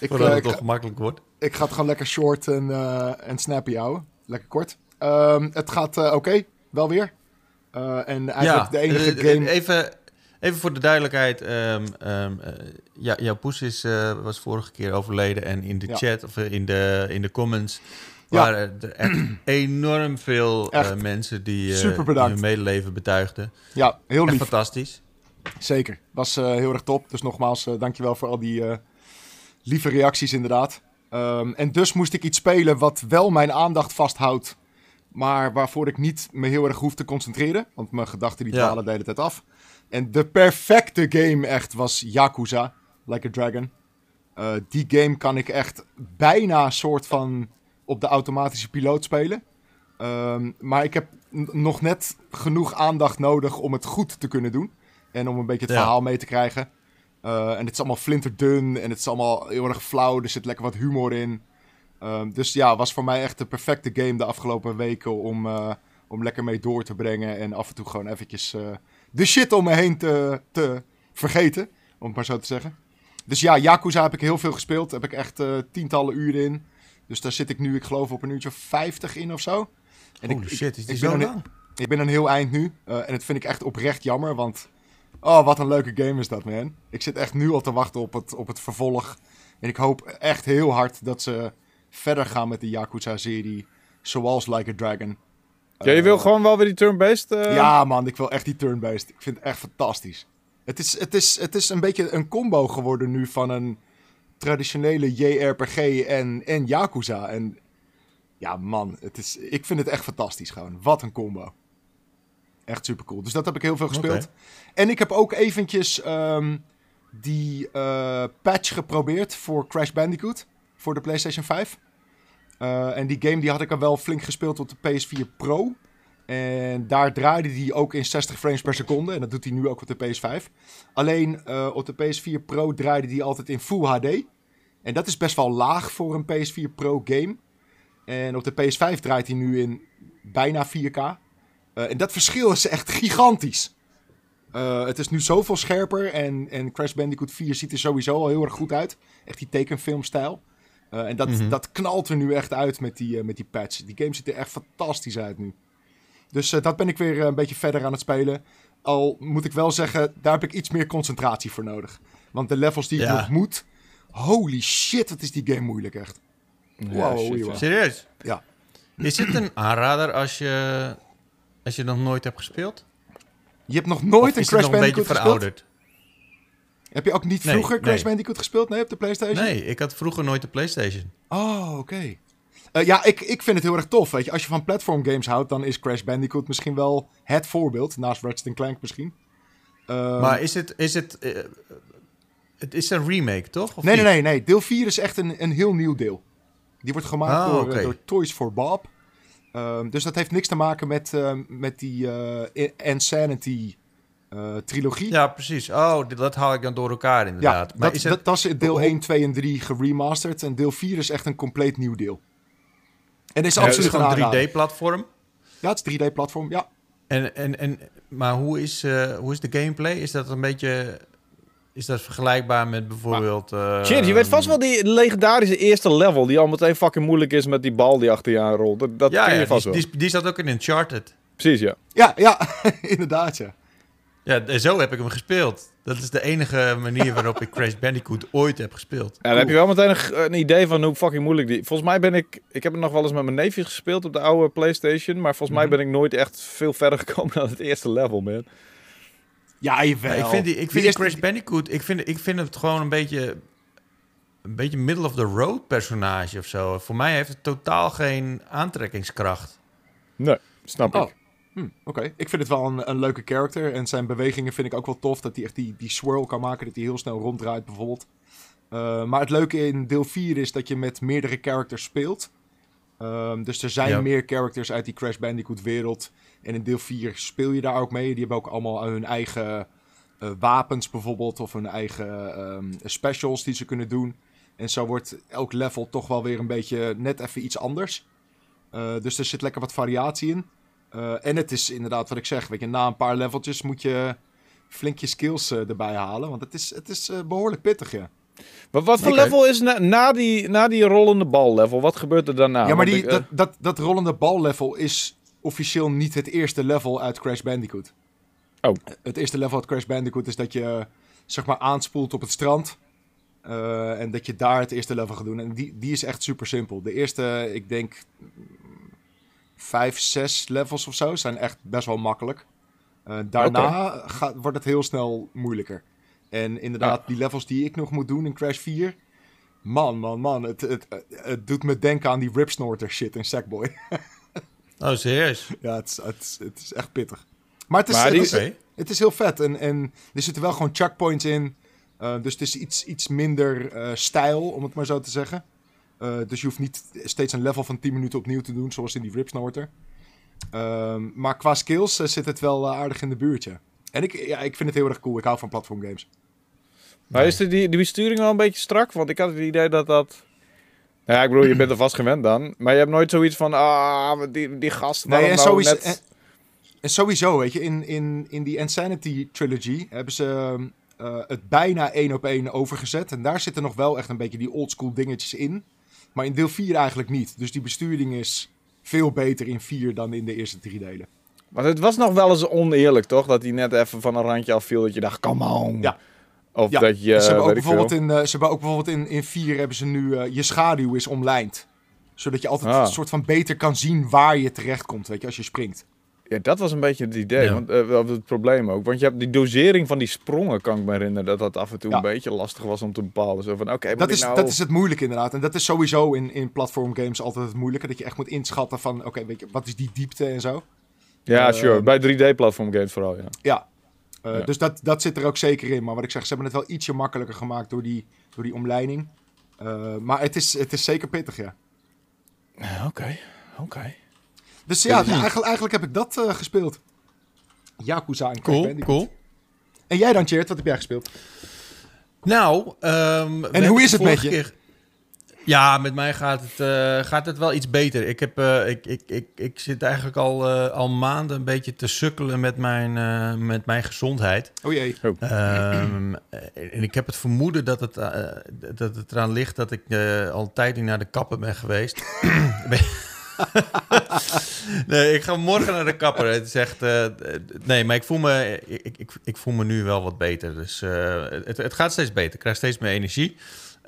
Speaker 2: ik,
Speaker 1: voordat
Speaker 2: eh,
Speaker 1: het
Speaker 2: ik,
Speaker 1: nog gemakkelijk wordt.
Speaker 2: ik ga het gewoon lekker short en, eh, en snappy houden. Lekker kort. Ehm, het gaat eh, oké, wel weer. Eh, en eigenlijk
Speaker 1: ja,
Speaker 2: de enige
Speaker 1: eh,
Speaker 2: game...
Speaker 1: Even, Even voor de duidelijkheid. ehm, ehm, eh, ja, jouw poes is, eh, was vorige keer overleden. En in de
Speaker 2: Ja.
Speaker 1: chat of eh, in de, in de comments
Speaker 2: Ja.
Speaker 1: waren er echt enorm veel eh,
Speaker 2: Echt.
Speaker 1: mensen die, eh,
Speaker 2: bedankt.
Speaker 1: hun medeleven betuigden.
Speaker 2: Ja, heel
Speaker 1: Echt
Speaker 2: lief.
Speaker 1: fantastisch.
Speaker 2: Zeker. Was eh, heel erg top. Dus nogmaals, eh, dankjewel voor al die eh, lieve reacties inderdaad. Ehm, en dus moest ik iets spelen wat wel mijn aandacht vasthoudt. Maar waarvoor ik niet me heel erg hoef te concentreren. Want mijn gedachten die
Speaker 1: Ja.
Speaker 2: dwalen de hele tijd af. En de perfecte game echt was Yakuza. Like a Dragon. Eh, die game kan ik echt bijna soort van op de automatische piloot spelen. Ehm, maar ik heb nog net genoeg aandacht nodig om het goed te kunnen doen. En om een beetje het
Speaker 1: Ja.
Speaker 2: verhaal mee te krijgen. Eh, en het is allemaal flinterdun en het is allemaal heel erg flauw. Er zit lekker wat humor in. Ehm, dus ja, was voor mij echt de perfecte game de afgelopen weken om, eh, om lekker mee door te brengen. En af en toe gewoon eventjes eh, de shit om me heen te, te vergeten, om het maar zo te zeggen. Dus ja, Yakuza heb ik heel veel gespeeld. Daar heb ik echt tientallen uren in. Dus daar zit ik nu, ik geloof, op een uurtje of 50 in of zo. En
Speaker 1: Holy
Speaker 2: ik,
Speaker 1: shit, is die
Speaker 2: ik ben
Speaker 1: zo
Speaker 2: een-
Speaker 1: lang?
Speaker 2: ik ben een heel eind nu. en dat vind ik echt oprecht jammer. Want. Oh, wat een leuke game is dat, man. Ik zit echt nu al te wachten op het, op het vervolg. En ik hoop echt heel hard dat ze verder gaan met de Yakuza-serie. Zoals Like a Dragon.
Speaker 3: Ja, je wil gewoon wel weer die turn-based... eh,
Speaker 2: Ja, man, ik wil echt die turn-based. Ik vind het echt fantastisch. Het is, het, is, het is een beetje een combo geworden nu van een traditionele JRPG en, en Yakuza. En ja, man, het is, ik vind het echt fantastisch gewoon. Wat een combo. Echt super cool. Dus dat heb ik heel veel gespeeld. En ik heb ook eventjes ehm, die eh, patch geprobeerd voor Crash Bandicoot. Voor de PlayStation 5. Eh, en die game die had ik al wel flink gespeeld op de PS4 Pro. En daar draaide die ook in 60 frames per seconde. En dat doet hij nu ook op de PS5. Alleen eh, op de PS4 Pro draaide die altijd in Full HD. En dat is best wel laag voor een PS4 Pro game. En op de PS5 draait hij nu in bijna 4K. Eh, en dat verschil is echt gigantisch. Eh, het is nu zoveel scherper. En, en Crash Bandicoot 4 ziet er sowieso al heel erg goed uit. Echt die tekenfilmstijl. Eh, en dat,
Speaker 1: Mhm.
Speaker 2: dat knalt er nu echt uit met die, met die patch. Die game ziet er echt fantastisch uit nu. Dus eh, dat ben ik weer een beetje verder aan het spelen. Al moet ik wel zeggen, daar heb ik iets meer concentratie voor nodig. Want de levels die ik
Speaker 1: Ja.
Speaker 2: nog moet... Holy shit, wat is die game moeilijk echt.
Speaker 3: Ja,
Speaker 2: Wow,
Speaker 3: shit.
Speaker 1: Serieus?
Speaker 2: Ja.
Speaker 1: Is het een aanrader als je, als je nog nooit hebt gespeeld?
Speaker 2: Je hebt nog nooit een Crash
Speaker 1: nog een beetje
Speaker 2: Bandicoot gespeeld?
Speaker 1: verouderd?
Speaker 2: Heb je ook niet
Speaker 1: Nee,
Speaker 2: vroeger Crash
Speaker 1: nee.
Speaker 2: Bandicoot gespeeld? Nee, op de PlayStation?
Speaker 1: Nee, ik had vroeger nooit de PlayStation.
Speaker 2: Oh, oké. Eh, ja, ik, ik vind het heel erg tof. Weet je. Als je van platform games houdt, dan is Crash Bandicoot misschien wel het voorbeeld. Naast Ratchet Clank misschien. Ehm,
Speaker 1: maar is het, is het, eh, het is een remake, toch? Of
Speaker 2: nee, nee, nee, nee. Deel 4 is echt een, een heel nieuw deel. Die wordt gemaakt
Speaker 1: Ah,
Speaker 2: door, eh, door Toys for Bob. Ehm, dus dat heeft niks te maken met, ehm, met die eh, Insanity eh, trilogie.
Speaker 1: Ja, precies. Oh, dat haal ik dan door elkaar
Speaker 2: Ja,
Speaker 1: inderdaad. maar
Speaker 2: dat,
Speaker 1: is het...
Speaker 2: dat, is deel
Speaker 1: hoe-
Speaker 2: 1, 2 en 3 geremasterd. En deel 4 is echt een compleet nieuw deel. En is
Speaker 1: Ja, het is
Speaker 2: absoluut een
Speaker 1: gewoon
Speaker 2: aanrader.
Speaker 1: 3D-platform.
Speaker 2: Ja, het is 3D-platform, ja.
Speaker 1: En, en, en, maar hoe is, eh, hoe is de gameplay? Is dat een beetje... Is dat vergelijkbaar met bijvoorbeeld... eh,
Speaker 3: Shit, je weet vast wel die legendarische eerste level die al meteen fucking moeilijk is met die bal die achter je aan rolt. Dat, dat
Speaker 1: Ja,
Speaker 3: ken je
Speaker 1: ja
Speaker 3: vast
Speaker 1: die,
Speaker 3: wel.
Speaker 1: die, die zat ook in Uncharted.
Speaker 3: Precies, ja.
Speaker 2: Ja, ja, inderdaad, ja.
Speaker 1: Ja, en zo heb ik hem gespeeld. Dat is de enige manier waarop ik Crash Bandicoot ooit heb gespeeld.
Speaker 3: En dan heb je wel meteen een, een idee van hoe fucking moeilijk die... Volgens mij ben ik... Ik heb het nog wel eens met mijn neefjes gespeeld op de oude Playstation. Maar volgens
Speaker 2: Mhm.
Speaker 3: mij ben ik nooit echt veel verder gekomen dan het eerste level, man.
Speaker 2: Ja, jawel.
Speaker 1: Ja, ik vind die, ik vind die Crash Bandicoot, ik vind, ik vind het gewoon een beetje, een beetje middle of the road personage of zo. Voor mij heeft het totaal geen aantrekkingskracht.
Speaker 3: Nee, snap
Speaker 2: Oh.
Speaker 3: ik.
Speaker 2: Hm, Oké, ik vind het wel een, een leuke character. En zijn bewegingen vind ik ook wel tof. Dat hij echt die, die swirl kan maken. Dat hij heel snel ronddraait bijvoorbeeld. Eh, maar het leuke in deel 4 is dat je met meerdere characters speelt. Ehm, dus er zijn
Speaker 1: Ja.
Speaker 2: meer characters uit die Crash Bandicoot wereld. En in deel 4 speel je daar ook mee. Die hebben ook allemaal hun eigen eh, wapens bijvoorbeeld. Of hun eigen ehm, specials die ze kunnen doen. En zo wordt elk level toch wel weer een beetje net even iets anders. Eh, dus er zit lekker wat variatie in. Eh, en het is inderdaad wat ik zeg. Weet je, na een paar leveltjes moet je flink je skills erbij halen. Want het is, het is eh, behoorlijk pittig, ja.
Speaker 3: Maar wat voor level is na, na, die, na die rollende bal level? Wat gebeurt er daarna?
Speaker 2: ja, maar die,
Speaker 3: ik,
Speaker 2: dat, dat, dat rollende bal level is officieel niet het eerste level uit Crash Bandicoot.
Speaker 3: Oh.
Speaker 2: Het eerste level uit Crash Bandicoot is dat je zeg maar aanspoelt op het strand. Eh, en dat je daar het eerste level gaat doen. En die, die is echt super simpel. De eerste, ik denk, vijf, zes levels of zo zijn echt best wel makkelijk. Eh, daarna gaat, wordt het heel snel moeilijker. En inderdaad, die levels die ik nog moet doen in Crash 4. Man, man, man. Het, het, het doet me denken aan die ripsnorter shit in Sackboy.
Speaker 1: Oh, serieus?
Speaker 2: ja, het is, het, is, het is echt pittig. Maar het is,
Speaker 3: Maar
Speaker 2: het
Speaker 3: die-
Speaker 2: is,
Speaker 1: Oké.
Speaker 2: het is heel vet. En, en er zitten wel gewoon checkpoints in. Uh, dus het is iets, iets minder uh, stijl, om het maar zo te zeggen. Uh, dus je hoeft niet steeds een level van 10 minuten opnieuw te doen, zoals in die Ripsnorter. Um, maar qua skills uh, zit het wel aardig in de buurt, ja. En ik, ja, ik vind het heel erg cool. Ik hou van platformgames.
Speaker 3: Maar is de, die, die besturing wel een beetje strak? Want ik had het idee dat dat... Ja, ik bedoel, je bent er vast gewend dan. Maar je hebt nooit zoiets van, ah, die, die gast...
Speaker 2: Nee, en,
Speaker 3: nou
Speaker 2: sowieso,
Speaker 3: net...
Speaker 2: en, en, sowieso, weet je, in, in, in die Insanity Trilogy hebben ze uh, het bijna één op één overgezet. En daar zitten nog wel echt een beetje die oldschool dingetjes in. Maar in deel 4 eigenlijk niet. Dus die besturing is veel beter in 4 dan in de eerste drie delen.
Speaker 3: Maar het was nog wel eens oneerlijk, toch? Dat hij net even van een randje afviel. Dat je dacht, come on.
Speaker 2: Ja.
Speaker 3: Of
Speaker 2: ja.
Speaker 3: dat je,
Speaker 2: ze hebben ook bijvoorbeeld, in, uh, ze hebben ook bijvoorbeeld in, in 4 hebben ze nu uh, je schaduw is omlijnd. Zodat je altijd
Speaker 3: Ah.
Speaker 2: een soort van beter kan zien waar je terecht komt, weet je, als je springt.
Speaker 3: Ja, dat was een beetje het idee.
Speaker 1: Ja.
Speaker 3: Want, uh, het probleem ook. Want je hebt die dosering van die sprongen, kan ik me herinneren. Dat dat af en toe
Speaker 2: Ja.
Speaker 3: een beetje lastig was om te bepalen. Zo van, oké, okay,
Speaker 2: Dat is,
Speaker 3: nou...
Speaker 2: dat is het moeilijke inderdaad. En dat is sowieso in, in platformgames altijd het moeilijke. Dat je echt moet inschatten van, oké, okay, weet je, wat is die diepte en zo.
Speaker 3: Ja,
Speaker 2: Eh,
Speaker 3: sure. Bij 3D-platform games vooral, ja.
Speaker 2: Ja. Uh,
Speaker 3: Ja.
Speaker 2: Dus dat, dat zit er ook zeker in. Maar wat ik zeg, ze hebben het wel ietsje makkelijker gemaakt door die, door die omleiding. Uh, maar het is, het is zeker pittig, ja.
Speaker 3: Oké, oké. Okay.
Speaker 2: Dus ja, eigenlijk, eigenlijk heb ik dat uh, gespeeld. Yakuza en
Speaker 1: Cool,
Speaker 2: Bandicoot.
Speaker 1: cool.
Speaker 2: En jij dan, Cheert? Wat heb jij gespeeld?
Speaker 1: Nou, um,
Speaker 2: En hoe is het met je?
Speaker 1: keer- Ja, met mij gaat het, eh, gaat het wel iets beter. Ik, heb, eh, ik, ik, ik, ik zit eigenlijk al, eh, al maanden een beetje te sukkelen met mijn, eh, met mijn gezondheid.
Speaker 2: Oh jee.
Speaker 1: Ehm, en ik heb het vermoeden dat het, eh, dat het eraan ligt dat ik eh, al een tijd niet naar de kapper ben geweest. nee, ik ga morgen naar de kapper. Het is echt, eh, nee, maar ik voel, me, ik, ik, ik voel me nu wel wat beter. Dus eh, het, het gaat steeds beter. Ik krijg steeds meer energie.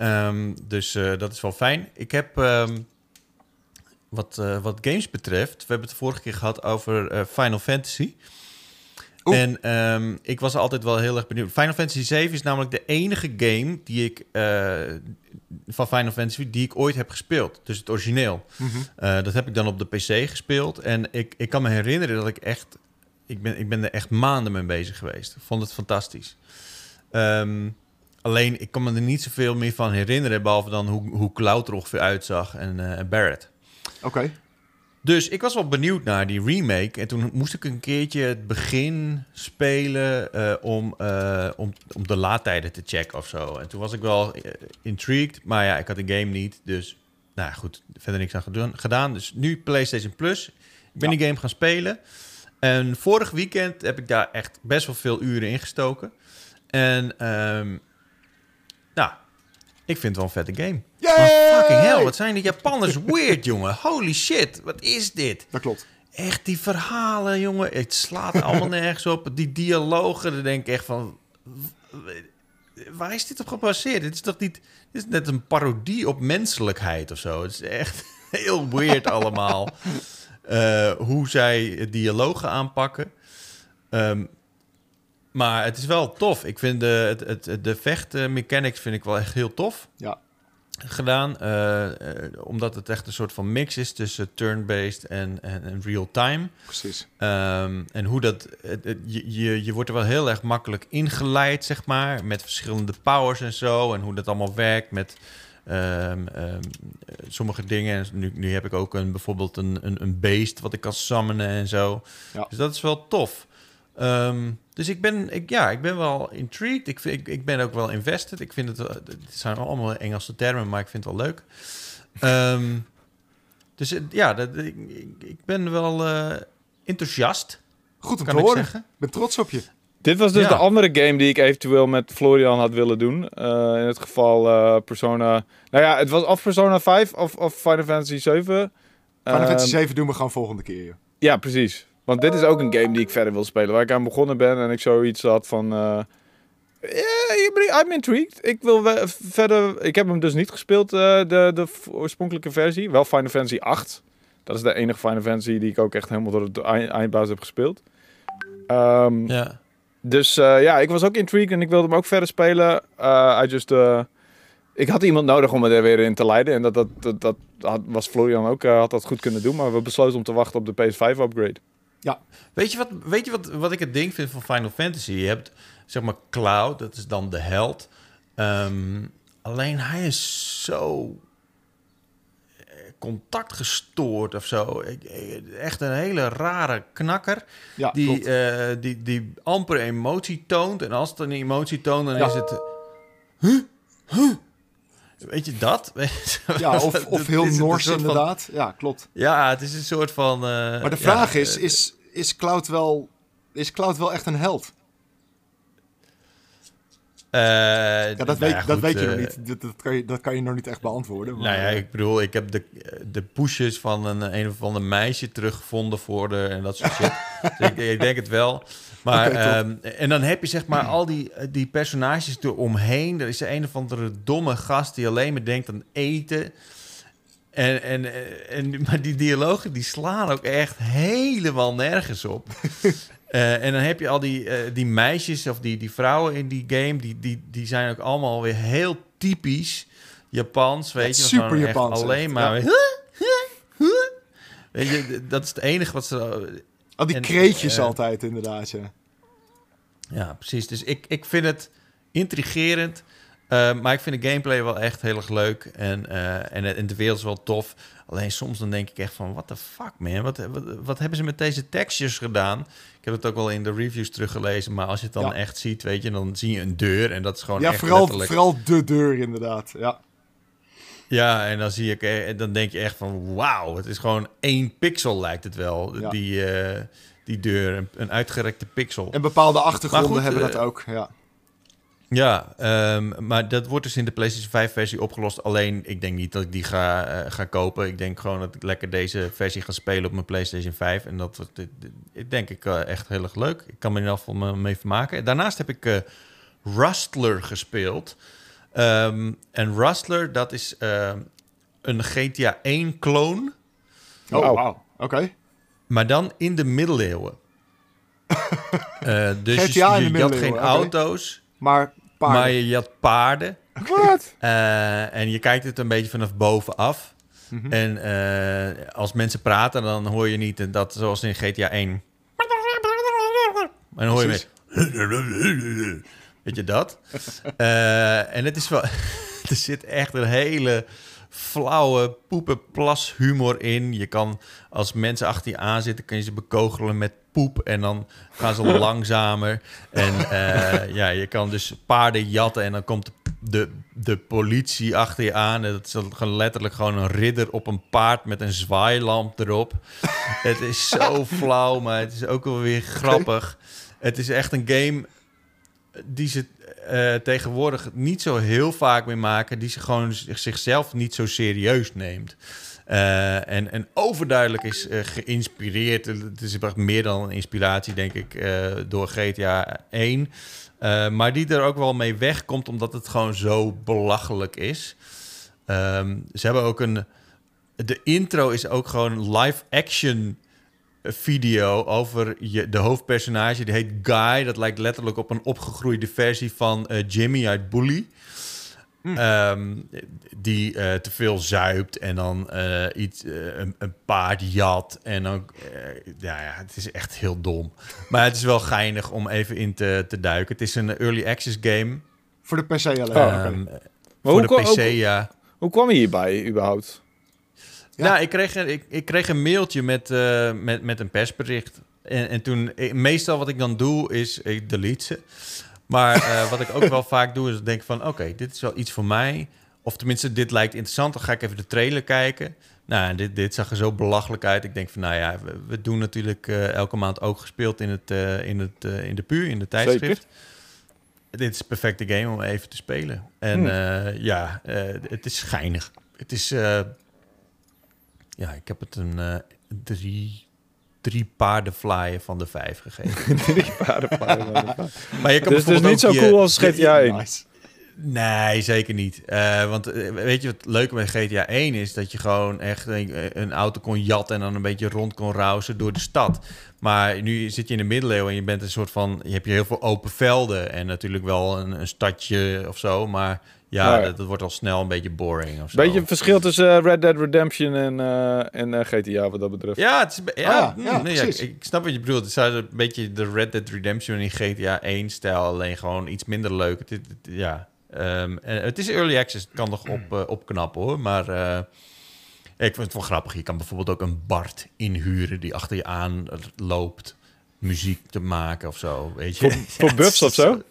Speaker 1: Um, dus uh, dat is wel fijn. Ik heb um, wat, uh, wat games betreft, we hebben het de vorige keer gehad over uh, Final Fantasy. En um, ik was altijd wel heel erg benieuwd. Final Fantasy 7 is namelijk de enige game die ik van Final Fantasy die ik ooit heb gespeeld. Dus het origineel.
Speaker 2: Mhm.
Speaker 1: Mm -hmm. dat heb ik dan op de PC gespeeld. En ik, ik kan me herinneren dat ik echt. Ik ben, ik ben er echt maanden mee bezig geweest. Ik vond het fantastisch. Um, Alleen, ik kan me er niet zoveel meer van herinneren... behalve dan hoe, hoe Cloud er ongeveer uitzag en, uh, en Barrett.
Speaker 2: Oké. Okay.
Speaker 1: Dus ik was wel benieuwd naar die remake. En toen moest ik een keertje het begin spelen... Uh, om, uh, om, om de laadtijden te checken of zo. En toen was ik wel intrigued. Maar ja, ik had de game niet. Dus, nou ja, goed, verder niks aan gedaan. Dus nu PlayStation Plus. Ik ben
Speaker 2: Ja.
Speaker 1: die game gaan spelen. En vorig weekend heb ik daar echt best wel veel uren in gestoken. En... Um, nou, ik vind het wel een vette game.
Speaker 2: Yay!
Speaker 1: Maar fucking hell, wat zijn die Japanners weird, jongen. Holy shit, wat is dit?
Speaker 2: Dat klopt.
Speaker 1: Echt, die verhalen, jongen. Het slaat allemaal nergens op. Die dialogen, dan denk ik echt van... Waar is dit op gebaseerd? Dit is toch niet... Dit is net een parodie op menselijkheid of zo. Het is echt heel weird allemaal. Uh, hoe zij dialogen aanpakken. Um, maar het is wel tof. Ik vind de, het, het, de vechtmechanics vind ik wel echt heel tof
Speaker 2: Ja.
Speaker 1: gedaan. Uh, uh, omdat het echt een soort van mix is tussen turn-based en, en, en real-time.
Speaker 2: Precies.
Speaker 1: Um, en hoe dat... Het, het, je, je wordt er wel heel erg makkelijk ingeleid, zeg maar. Met verschillende powers en zo. En hoe dat allemaal werkt met... Um, um, sommige dingen. Nu, nu heb ik ook een, bijvoorbeeld een, een, een beest wat ik kan summonen en zo.
Speaker 2: Ja.
Speaker 1: Dus dat is wel tof. Um, dus ik ben, ik, ja, ik ben wel intrigued. Ik, ik, ik ben ook wel invested. Ik vind het, het zijn allemaal Engelse termen, maar ik vind het wel leuk. Um, dus ja, dat, ik, ik ben wel uh, enthousiast.
Speaker 2: Goed om
Speaker 1: kan
Speaker 2: te
Speaker 1: ik
Speaker 2: horen.
Speaker 1: zeggen.
Speaker 2: Ik ben trots op je.
Speaker 3: Dit was dus
Speaker 1: Ja.
Speaker 3: de andere game die ik eventueel met Florian had willen doen. Uh, in het geval uh, Persona... Nou ja, het was of Persona 5 of, of Final Fantasy 7.
Speaker 2: Final
Speaker 3: Ehm,
Speaker 2: Fantasy 7 doen we gewoon volgende keer. joh.
Speaker 3: Ja, precies. Want dit is ook een game die ik verder wil spelen. Waar ik aan begonnen ben en ik zoiets had van... eh yeah, I'm intrigued. Ik wil verder... Ik heb hem dus niet gespeeld, eh, de, de oorspronkelijke versie. Wel Final Fantasy 8. Dat is de enige Final Fantasy die ik ook echt helemaal door de eind- eindbaas heb gespeeld. Ehm,
Speaker 1: Ja.
Speaker 3: Dus eh, ja, ik was ook intrigued en ik wilde hem ook verder spelen. Eh I just, ik had iemand nodig om me er weer in te leiden. En dat, dat, dat, dat had- was Florian ook, had dat goed kunnen doen. Maar we besloten om te wachten op de PS5-upgrade.
Speaker 1: Weet je, wat, weet je wat, wat ik het ding vind van Final Fantasy? Je hebt zeg maar Cloud, dat is dan de held. Ehm, alleen hij is zo eh, contactgestoord of zo. Ik- Echt een hele rare knakker.
Speaker 2: Ja,
Speaker 1: die, eh, die, die amper emotie toont. En als het een emotie toont, dan
Speaker 2: Ja.
Speaker 1: is het... Huh? Huh? Weet je dat?
Speaker 2: ja, of, of heel Noors
Speaker 1: van-
Speaker 2: inderdaad. Ja, klopt.
Speaker 1: Ja, het is een soort van... eh,
Speaker 2: Maar de
Speaker 1: ja,
Speaker 2: vraag is,
Speaker 1: eh,
Speaker 2: is, is, Cloud wel, is Cloud wel echt een held?
Speaker 1: Eh,
Speaker 2: Ja, dat
Speaker 1: nou
Speaker 2: weet,
Speaker 1: ja,
Speaker 2: dat weet je
Speaker 1: eh,
Speaker 2: nog niet. Dat, dat, kan je, dat kan je nog niet echt beantwoorden. Maar,
Speaker 1: Nou ja,
Speaker 2: eh,
Speaker 1: ik bedoel, ik heb de, de pushes van een, een of ander meisje teruggevonden voor de en dat soort shit. dus ik, ik denk het wel. Maar, ehm, en dan heb je zeg maar al die, die personages eromheen. Er is een of andere domme gast die alleen maar denkt aan eten. En, en, en, maar die dialogen die slaan ook echt helemaal nergens op. Eh, en dan heb je al die, eh, die meisjes of die, die vrouwen in die game, die, die, die zijn ook allemaal weer heel typisch Japans, weet je.
Speaker 2: super Japans,
Speaker 1: Alleen maar...
Speaker 2: ja.
Speaker 1: Weet je, dat is het enige wat ze...
Speaker 2: al die
Speaker 1: en,
Speaker 2: kreetjes
Speaker 1: eh,
Speaker 2: altijd inderdaad, ja.
Speaker 1: Ja, precies. Dus ik, ik vind het intrigerend. maar ik vind de gameplay wel echt heel erg leuk. En, en, en de wereld is wel tof. Alleen soms dan denk ik echt van... What the fuck, man? Wat, wat, wat hebben ze met deze textures gedaan? Ik heb het ook wel in de reviews teruggelezen. Maar als je het dan
Speaker 2: Ja.
Speaker 1: echt ziet, weet je... Dan zie je een deur. En dat is gewoon
Speaker 2: Ja,
Speaker 1: echt
Speaker 2: vooral,
Speaker 1: letterlijk...
Speaker 2: vooral de deur inderdaad. Ja,
Speaker 1: Ja, en dan zie ik... eh, en dan denk je echt van... Wauw, het is gewoon één pixel lijkt het wel.
Speaker 2: Ja.
Speaker 1: Die, eh, die deur. Een, een uitgerekte pixel.
Speaker 2: en bepaalde achtergronden
Speaker 1: goed,
Speaker 2: hebben dat
Speaker 1: eh,
Speaker 2: ook. Ja.
Speaker 1: Ja, ehm, maar dat wordt dus in de PlayStation 5 versie opgelost. Alleen, ik denk niet dat ik die ga, eh, ga kopen. Ik denk gewoon dat ik lekker deze versie ga spelen op mijn PlayStation 5. En dat wordt, dit- dit- dit denk ik eh, echt heel erg leuk. Ik kan me in ieder geval me- mee vermaken. Daarnaast heb ik eh Rustler gespeeld. Ehm, en Rustler, dat is ehm, een GTA 1 kloon,
Speaker 2: Oh,
Speaker 3: Wauw.
Speaker 2: wauw. Oké.
Speaker 1: maar dan in de middeleeuwen. Eh, dus je-
Speaker 2: GTA in
Speaker 1: je,
Speaker 2: de
Speaker 1: je had geen auto's,
Speaker 2: Maar paarden.
Speaker 1: maar je, je had paarden.
Speaker 3: Wat?
Speaker 1: Eh, en je kijkt het een beetje vanaf bovenaf.
Speaker 2: Mhm.
Speaker 1: En eh, als mensen praten, dan hoor je niet dat zoals in GTA 1. Maar dan hoor je mee. Weet je dat? Eh, en het is wel. er zit echt een hele flauwe poepenplas humor in. Je kan als mensen achter je aan zitten, kun je ze bekogelen met poep en dan gaan ze langzamer. En eh, ja, je kan dus paarden jatten en dan komt de, de politie achter je aan. En dat is dan gewoon letterlijk gewoon een ridder op een paard met een zwaailamp erop. het is zo flauw, maar het is ook wel weer grappig. Het is echt een game die ze eh, tegenwoordig niet zo heel vaak meer maken. Die ze gewoon zichzelf niet zo serieus neemt. Eh, en, en overduidelijk is eh, geïnspireerd. Het is meer dan een inspiratie, denk ik, eh, door GTA 1. Eh, maar die er ook wel mee wegkomt, omdat het gewoon zo belachelijk is. Ehm, ze hebben ook een. De intro is ook gewoon live action video over je, de hoofdpersonage. Die heet Guy. Dat lijkt letterlijk op een opgegroeide versie van Jimmy uit Bully. Ehm, die eh, te veel zuipt en dan eh, iets, eh, een, een paard jat. En dan, eh, ja, ja, het is echt heel dom. Maar het is wel geinig om even in te, te duiken. Het is een early access game.
Speaker 2: Voor de PC alleen.
Speaker 3: Oh.
Speaker 1: Ehm,
Speaker 3: Maar
Speaker 1: voor
Speaker 3: hoe,
Speaker 1: de PC,
Speaker 3: hoe,
Speaker 1: ja.
Speaker 3: hoe kwam je hierbij überhaupt?
Speaker 2: Ja.
Speaker 1: Nou, ik kreeg, een, ik, ik kreeg een mailtje met, eh, met, met een persbericht. En, en toen, meestal wat ik dan doe, is ik delete ze. Maar eh, wat ik ook wel vaak doe, is denk van... oké, dit is wel iets voor mij. Of tenminste, dit lijkt interessant. Dan ga ik even de trailer kijken. Nou, dit, dit zag er zo belachelijk uit. Ik denk van, nou ja, we, we doen natuurlijk eh, elke maand ook gespeeld in, het, eh, in, het, in de PU, in de tijdschrift. Dit is een perfecte game om even te spelen. En
Speaker 3: Hmm.
Speaker 1: ja, het is schijnig. Het is... ja, ik heb het een eh, drie, drie paardenflyen van de vijf gegeven.
Speaker 3: Drie paardenpaaien van de vijf.
Speaker 1: maar je kan
Speaker 3: Dus het is niet zo
Speaker 1: je-
Speaker 3: cool als GTA 1.
Speaker 2: Nice.
Speaker 1: Nee, zeker niet. Eh, want eh, weet je wat leuke met GTA 1 is? Dat je gewoon echt een, een auto kon jatten en dan een beetje rond kon rausen door de stad. Maar nu zit je in de middeleeuwen en je bent een soort van... Je hebt hier heel veel open velden en natuurlijk wel een, een stadje of zo. Maar ja,
Speaker 3: Ja.
Speaker 1: Dat, dat wordt al snel een beetje boring of zo.
Speaker 3: Beetje een verschil tussen eh, Red Dead Redemption en, eh, en eh, GTA wat dat betreft.
Speaker 1: Ja, het is, ja,
Speaker 2: Ah, ja,
Speaker 1: mm,
Speaker 2: ja,
Speaker 1: nee, ja,
Speaker 2: precies.
Speaker 1: ik, ik snap wat je bedoelt. Het is een beetje de Red Dead Redemption in GTA 1-stijl, alleen gewoon iets minder leuk. Het, het- het- ja, Ehm, en het is early access, het kan nog op, opknappen hoor. Maar eh, ik vind het wel grappig. Je kan bijvoorbeeld ook een Bart inhuren die achter je aan loopt, muziek te maken of zo. Weet je?
Speaker 3: Voor, voor buffs of zo?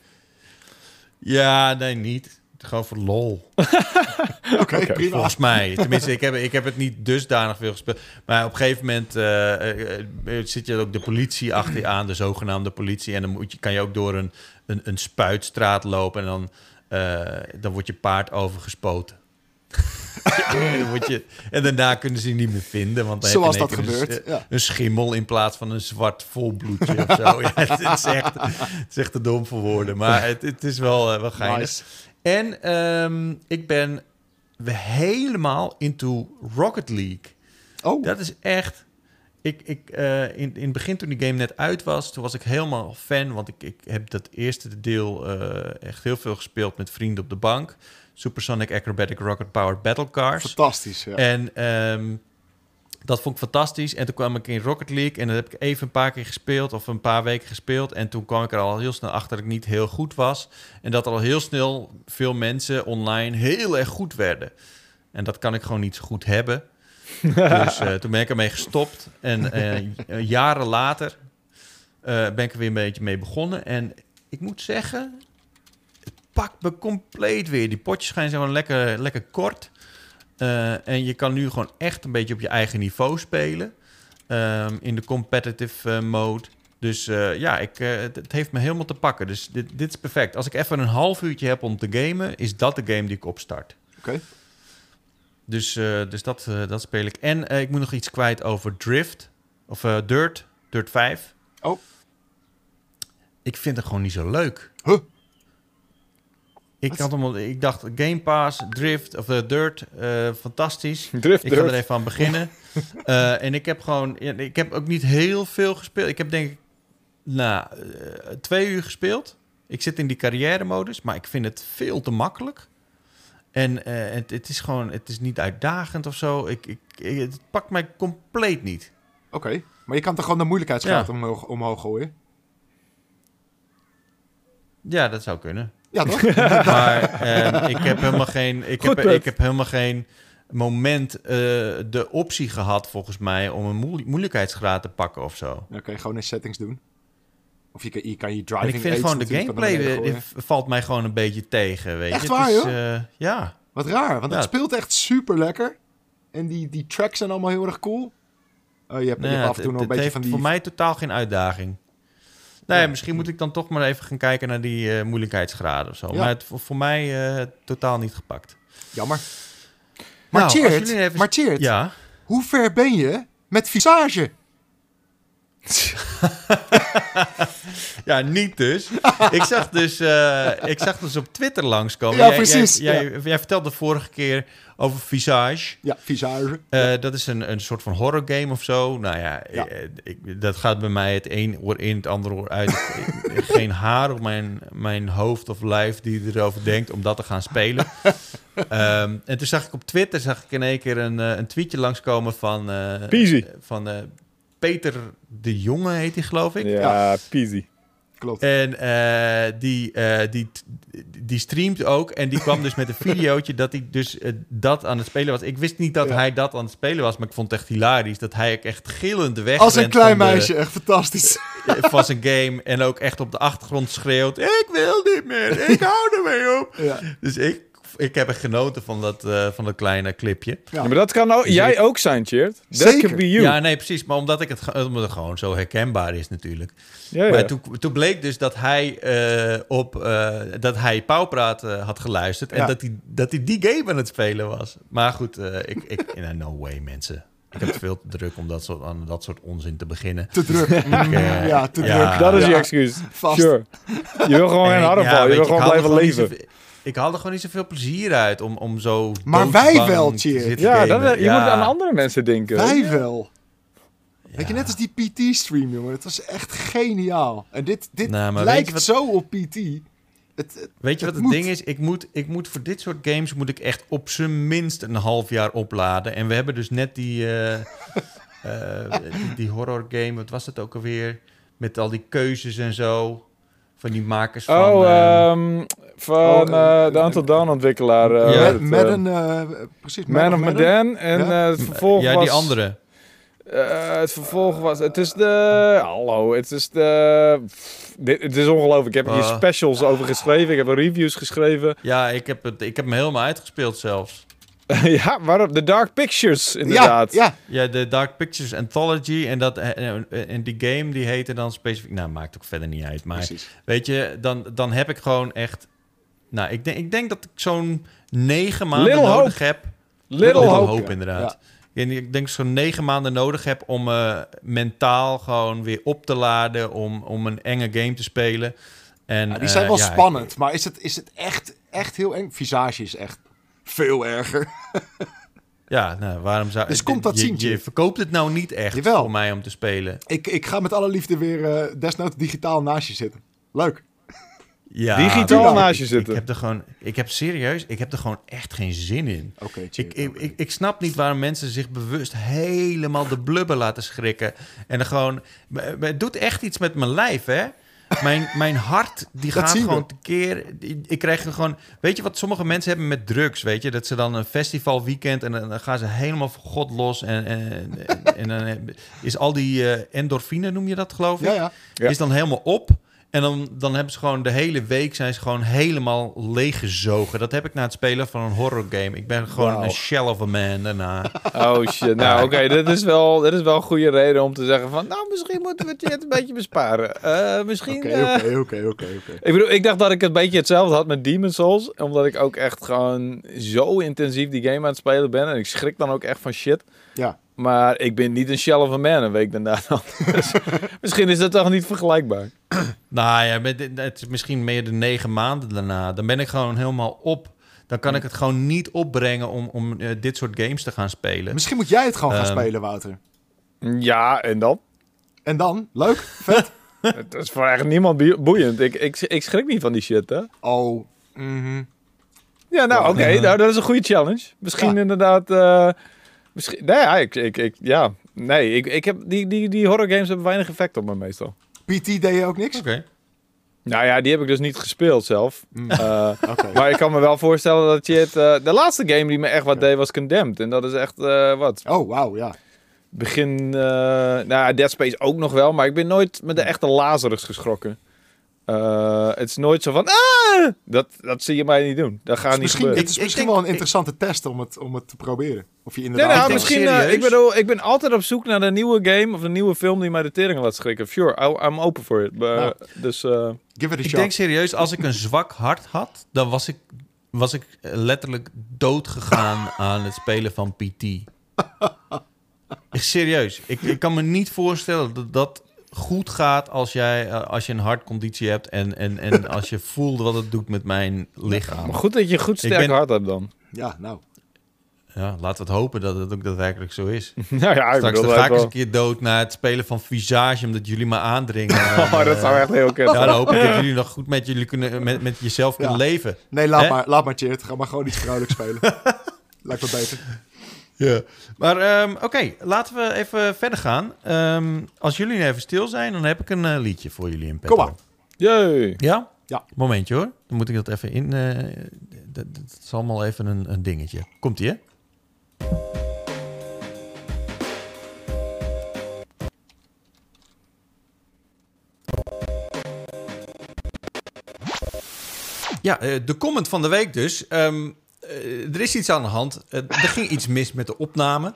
Speaker 1: Ja, nee, niet. Gewoon voor lol.
Speaker 2: Oké, prima.
Speaker 1: Volgens mij. Tenminste, ik heb, ik heb het niet dusdanig veel gespeeld. Maar op een gegeven moment eh, eh, eh, zit je ook de politie achter je aan, de zogenaamde politie. En dan moet je, kan je ook door een, een, een spuitstraat lopen en dan, eh, dan wordt je paard overgespoten. en, dan word je, en daarna kunnen ze je niet meer vinden. Want dan heb je
Speaker 2: Zoals
Speaker 1: in één
Speaker 2: dat gebeurt.
Speaker 1: Een,
Speaker 2: Ja.
Speaker 1: een schimmel in plaats van een zwart volbloedje of zo. Ja, het, het is echt, het is echt te dom voor woorden. Maar het, het is wel, eh, wel geinig.
Speaker 2: Nice.
Speaker 1: En ehm, ik ben helemaal into Rocket League.
Speaker 2: Oh,
Speaker 1: Dat is echt... Ik, ik, eh, in, in het begin toen die game net uit was, toen was ik helemaal fan. Want ik, ik heb dat eerste deel eh, echt heel veel gespeeld met vrienden op de bank. Supersonic Acrobatic Rocket Powered Battle Cars.
Speaker 2: fantastisch. Ja.
Speaker 1: En ehm, dat vond ik fantastisch. En toen kwam ik in Rocket League en dat heb ik even een paar keer gespeeld of een paar weken gespeeld. En toen kwam ik er al heel snel achter dat ik niet heel goed was. En dat er al heel snel veel mensen online heel erg goed werden. En dat kan ik gewoon niet zo goed hebben. dus eh, toen ben ik ermee gestopt. En eh, jaren later eh, ben ik er weer een beetje mee begonnen. En ik moet zeggen, het pakt me compleet weer. Die potjes zijn gewoon lekker, lekker kort. Eh, en je kan nu gewoon echt een beetje op je eigen niveau spelen. Ehm, in de competitive eh, mode. Dus eh, ja, ik, het, het heeft me helemaal te pakken. Dus dit, dit is perfect. Als ik even een half uurtje heb om te gamen, is dat de game die ik opstart.
Speaker 2: Oké.
Speaker 1: Dus, dus dat, dat speel ik. En ik moet nog iets kwijt over Drift. Of Dirt. Dirt 5.
Speaker 2: Oh.
Speaker 1: Ik vind het gewoon niet zo leuk.
Speaker 2: Huh?
Speaker 1: Ik,
Speaker 2: Wat?
Speaker 1: had hem, ik dacht Game Pass, Drift of eh, Dirt, eh, fantastisch.
Speaker 3: Drift,
Speaker 1: Ik ga er even aan beginnen. Eh, en ik heb gewoon, ja, ik heb ook niet heel veel gespeeld. Ik heb denk ik, nou, twee uur gespeeld. Ik zit in die carrière modus, maar ik vind het veel te makkelijk. En eh, het, het is gewoon, het is niet uitdagend of zo. Ik, ik, ik- het pakt mij compleet niet.
Speaker 2: Oké. Maar je kan toch gewoon de moeilijkheidsgraad omhoog, omhoog gooien?
Speaker 1: Ja, dat zou kunnen.
Speaker 2: Ja, toch?
Speaker 1: Maar eh, ik heb helemaal geen, ik
Speaker 3: Goed
Speaker 1: heb, ik heb helemaal geen moment eh, de optie gehad, volgens mij, om een moe- moeilijkheidsgraad te pakken of zo.
Speaker 2: Dan kan je gewoon in settings doen. Of je kan je, kan je
Speaker 1: En
Speaker 2: driving
Speaker 1: ik vind gewoon de gameplay eh, valt mij gewoon een beetje tegen, weet
Speaker 2: Echt
Speaker 1: je.
Speaker 2: waar,
Speaker 1: het is,
Speaker 2: joh?
Speaker 1: eh, ja.
Speaker 2: Wat raar, want
Speaker 1: Ja.
Speaker 2: het speelt echt super lekker. En die, die tracks zijn allemaal heel erg cool. Eh, je hebt, je
Speaker 1: Nee,
Speaker 2: hebt af
Speaker 1: het,
Speaker 2: en toe nog een beetje
Speaker 1: heeft
Speaker 2: van die...
Speaker 1: voor mij totaal geen uitdaging. Nee,
Speaker 2: Ja.
Speaker 1: misschien moet ik dan toch maar even gaan kijken naar die eh, moeilijkheidsgraden of zo.
Speaker 2: Ja.
Speaker 1: Maar het, voor, voor mij eh, totaal niet gepakt.
Speaker 2: Jammer. Maar
Speaker 1: Nou, even-
Speaker 2: maar
Speaker 1: Ja.
Speaker 2: hoe ver ben je met visage?
Speaker 1: Ja, niet dus. ik, zag dus eh, ik zag dus op Twitter langskomen.
Speaker 2: Ja,
Speaker 1: Jij-
Speaker 2: precies,
Speaker 1: Jij, jij, jij vertelde de vorige keer over Visage.
Speaker 2: Ja, visage.
Speaker 1: Eh, Dat is een, een soort van horror game of zo. Nou ja,
Speaker 2: Ja.
Speaker 1: eh, ik, dat gaat bij mij het een oor in, het andere oor uit. Ik- Geen haar op mijn, mijn hoofd of lijf die erover denkt om dat te gaan spelen. Ehm, en toen zag ik op Twitter zag ik in één keer een, een tweetje langskomen van,
Speaker 3: Peasy.
Speaker 1: van Peter de Jonge, heet hij geloof ik.
Speaker 3: Ja, peasy.
Speaker 2: Klopt.
Speaker 1: En eh, die, eh, die, die streamt ook. En die kwam dus met een videootje dat hij dus eh, dat aan het spelen was. Ik wist niet dat
Speaker 2: Ja.
Speaker 1: hij dat aan het spelen was, maar ik vond het echt hilarisch. Dat hij ook echt gillend weg
Speaker 2: Als een klein meisje, echt fantastisch.
Speaker 1: van zijn game. En ook echt op de achtergrond schreeuwt, ik wil niet meer, ik hou ermee op.
Speaker 2: ja.
Speaker 1: Dus ik, ik heb echt genoten van dat, eh, van dat kleine clipje.
Speaker 2: Ja.
Speaker 3: Ja, maar dat kan ook,
Speaker 1: Dus
Speaker 3: jij
Speaker 1: ik-
Speaker 3: ook zijn, Cheert. That
Speaker 2: Zeker.
Speaker 3: could be you.
Speaker 1: Ja, nee, precies. Maar omdat, ik het, omdat het gewoon zo herkenbaar is natuurlijk.
Speaker 3: Ja, ja.
Speaker 1: Maar toen, toen bleek dus dat hij eh, op eh, dat hij Pauwpraat had geluisterd en
Speaker 2: Ja.
Speaker 1: dat hij, dat hij die game aan het spelen was. Maar goed, eh, ik, ik, no way mensen. ik heb te veel te druk om dat soort, aan dat soort onzin te beginnen.
Speaker 2: Te druk. Mm, ja, te
Speaker 1: ja.
Speaker 2: druk.
Speaker 3: Dat is je
Speaker 2: Ja,
Speaker 3: excuus.
Speaker 2: Vast.
Speaker 3: Sure. Je wil gewoon
Speaker 1: En
Speaker 3: geen harde. Je wil gewoon
Speaker 1: er
Speaker 3: blijven leven.
Speaker 1: zoveel- Ik haal er gewoon niet zoveel plezier uit om, om zo.
Speaker 2: Maar wij wel,
Speaker 1: zitten
Speaker 3: Ja, dat, je
Speaker 1: Ja.
Speaker 3: moet aan andere mensen denken.
Speaker 2: Wij wel.
Speaker 1: Ja.
Speaker 2: Weet je, net als die PT-stream, jongen. Het was echt geniaal. En dit, dit
Speaker 1: Nou,
Speaker 2: lijkt
Speaker 1: wat-
Speaker 2: zo op PT. Het, het-
Speaker 1: Weet je wat
Speaker 2: Het
Speaker 1: ding is? Ik moet, ik moet voor dit soort games moet ik echt op zijn minst een half jaar opladen. En we hebben dus net die, eh, eh, die, die horror game, wat was het ook alweer? Met al die keuzes en zo. Van die makers van...
Speaker 3: Oh,
Speaker 1: eh,
Speaker 3: ehm, van
Speaker 2: Oh,
Speaker 3: eh, de Until Dawn ontwikkelaar. eh,
Speaker 1: Ja.
Speaker 3: hoe heet
Speaker 2: met,
Speaker 3: het,
Speaker 2: met
Speaker 3: eh,
Speaker 2: een... eh, precies,
Speaker 3: Man of
Speaker 2: Medan.
Speaker 3: En
Speaker 2: Ja.
Speaker 3: eh, het vervolg
Speaker 1: ja,
Speaker 3: was...
Speaker 1: die andere.
Speaker 3: eh, het vervolg was... Het is de... Hallo, het is de... dit, het is ongelooflijk. Ik heb hier
Speaker 1: Ah.
Speaker 3: specials over geschreven. Ik heb er reviews geschreven.
Speaker 1: Ja, ik heb, het, ik heb hem helemaal uitgespeeld zelfs.
Speaker 3: ja, waarop? The Dark Pictures,
Speaker 2: Ja,
Speaker 3: inderdaad.
Speaker 2: ja.
Speaker 1: Ja, de Dark Pictures Anthology. En, dat, en, en die game die heette dan specifiek... Nou, maakt ook verder niet uit. Maar
Speaker 2: precies.
Speaker 1: weet je, dan, dan heb ik gewoon echt... Nou, ik denk, ik denk dat ik zo'n negen maanden
Speaker 3: Little
Speaker 1: nodig
Speaker 3: Hope.
Speaker 1: heb.
Speaker 3: Little, Hope.
Speaker 2: ja.
Speaker 1: inderdaad. En ik denk zo'n negen maanden nodig heb om eh, mentaal gewoon weer op te laden... Om, om een enge game te spelen. En,
Speaker 2: Ja, die zijn
Speaker 1: eh,
Speaker 2: wel
Speaker 1: ja,
Speaker 2: spannend, maar is het, is het echt, echt heel eng? Visage is echt veel erger.
Speaker 1: Ja, nou, waarom zou...
Speaker 2: Dus komt dat
Speaker 1: je,
Speaker 2: zien,
Speaker 1: je verkoopt het nou niet echt
Speaker 2: Jawel.
Speaker 1: voor mij om te spelen.
Speaker 2: Ik, ik ga met alle liefde weer eh desnoods digitaal naast je zitten. Leuk.
Speaker 1: Ja,
Speaker 3: Digitaal
Speaker 2: nou,
Speaker 3: naast je
Speaker 1: Ik
Speaker 3: zitten.
Speaker 1: heb er gewoon... Ik heb serieus... Ik heb er gewoon echt geen zin in.
Speaker 2: Oké,
Speaker 1: Ik, ik, ik, ik snap niet waarom mensen zich bewust helemaal de blubber laten schrikken. En dan gewoon... Het doet echt iets met mijn lijf, hè? Mijn, mijn hart, die gaat gewoon tekeer. Ik krijg er gewoon... Weet je wat sommige mensen hebben met drugs, weet je? Dat ze dan een festivalweekend en dan gaan ze helemaal voor god los. En, en, en, en dan is al die eh, endorfine, noem je dat, geloof ik?
Speaker 2: Ja. Ja.
Speaker 1: Is dan helemaal op. En dan, dan hebben ze gewoon de hele week zijn ze gewoon helemaal leeggezogen. Dat heb ik na het spelen van een horror game. Ik ben gewoon een shell of a man daarna.
Speaker 3: Oh shit. Nou, oké, dit is wel, dit is wel een goede reden om te zeggen van, nou, misschien moeten we het een beetje besparen. Eh, misschien.
Speaker 2: Oké,
Speaker 3: eh,
Speaker 2: oké, oké, oké, oké.
Speaker 3: Ik bedoel, ik dacht dat ik het een beetje hetzelfde had met Demon's Souls, omdat ik ook echt gewoon zo intensief die game aan het spelen ben en ik schrik dan ook echt van shit.
Speaker 2: Ja.
Speaker 3: Maar ik ben niet een shell of a man een week daarna. dan. Dus misschien is dat toch niet vergelijkbaar.
Speaker 1: nou ja, met, het is misschien meer de negen maanden daarna. Dan ben ik gewoon helemaal op. Dan kan ik het gewoon niet opbrengen om, om eh, dit soort games te gaan spelen.
Speaker 2: Misschien moet jij het gewoon gaan
Speaker 1: Ehm.
Speaker 2: spelen, Wouter.
Speaker 3: Ja, en dan?
Speaker 2: En dan? Leuk? Vet?
Speaker 3: Het is voor echt niemand boe- boeiend. Ik, ik, ik schrik niet van die shit, hè?
Speaker 2: Oh. mhm.
Speaker 3: Ja, nou, oké. Nou, dat is een goede challenge. Misschien
Speaker 2: Ja.
Speaker 3: inderdaad... eh, misschien, nee, ja, ik, ik, ik, ja. Nee, ik, ik heb, die, die, die horror games hebben weinig effect op me meestal.
Speaker 2: PT deed je ook niks?
Speaker 1: Oké.
Speaker 3: Nou ja, die heb ik dus niet gespeeld zelf.
Speaker 2: Mm.
Speaker 3: Eh,
Speaker 2: Oké.
Speaker 3: maar ik kan me wel voorstellen dat je het... eh, de laatste game die me echt wat deed was Condemned. En dat is echt, eh, wat,
Speaker 2: Oh, wauw, ja.
Speaker 3: begin... eh nou ja, Dead Space ook nog wel. Maar ik ben nooit met de echte Lazarus geschrokken. Eh, het is nooit zo van... Ah! Dat, dat zie je mij niet doen. Dat gaat niet
Speaker 2: misschien,
Speaker 3: gebeuren.
Speaker 2: het is
Speaker 1: ik
Speaker 2: misschien wel een interessante test om het, om het te proberen. Of je
Speaker 3: Nee,
Speaker 2: inderdaad...
Speaker 3: nou,
Speaker 1: denk
Speaker 3: misschien. eh, ik, bedoel, ik ben altijd op zoek naar de nieuwe game of een nieuwe film die mij de tering laat schrikken. Sure, I- I'm open for it. Maar,
Speaker 2: Nou.
Speaker 3: Dus eh,
Speaker 2: Give it a
Speaker 1: Ik
Speaker 2: shot.
Speaker 1: denk serieus, als ik een zwak hart had, dan was ik, was ik letterlijk dood gegaan aan het spelen van PT. Echt serieus. Ik, ik kan me niet voorstellen dat dat goed gaat als, jij, eh, als je een hartconditie hebt en, en, en als je voelt wat het doet met mijn lichaam.
Speaker 3: maar goed dat je een goed sterk
Speaker 1: ben-
Speaker 3: hart hebt dan.
Speaker 2: Ja, nou.
Speaker 1: Ja, laten we het hopen dat het ook daadwerkelijk zo is.
Speaker 3: nou ja, ik
Speaker 1: Straks dan ga ik
Speaker 3: wel-
Speaker 1: eens een keer dood na het spelen van Visage, omdat jullie me aandringen.
Speaker 3: Oh, dat zou echt heel kut
Speaker 1: Ja,
Speaker 3: zijn.
Speaker 1: dan hoop ik dat jullie nog goed met, jullie kunnen, met, met jezelf kunnen
Speaker 2: Ja.
Speaker 1: leven.
Speaker 2: Nee, laat maar, laat maar, Tjeerd. Ga maar gewoon iets vrouwelijks spelen. Lijkt me beter.
Speaker 1: Ja. Maar ehm, oké, laten we even verder gaan. Ehm, als jullie nu even stil zijn, dan heb ik een eh, liedje voor jullie in petto.
Speaker 2: Kom maar.
Speaker 3: Jee.
Speaker 1: Ja?
Speaker 2: Ja.
Speaker 1: Momentje hoor. Dan moet ik dat even in... eh, dat, dat is allemaal even een, een dingetje. Komt-ie, hè? Ja, eh, de comment van de week dus. Ehm, eh, er is iets aan de hand. Eh, er ging iets mis met de opname.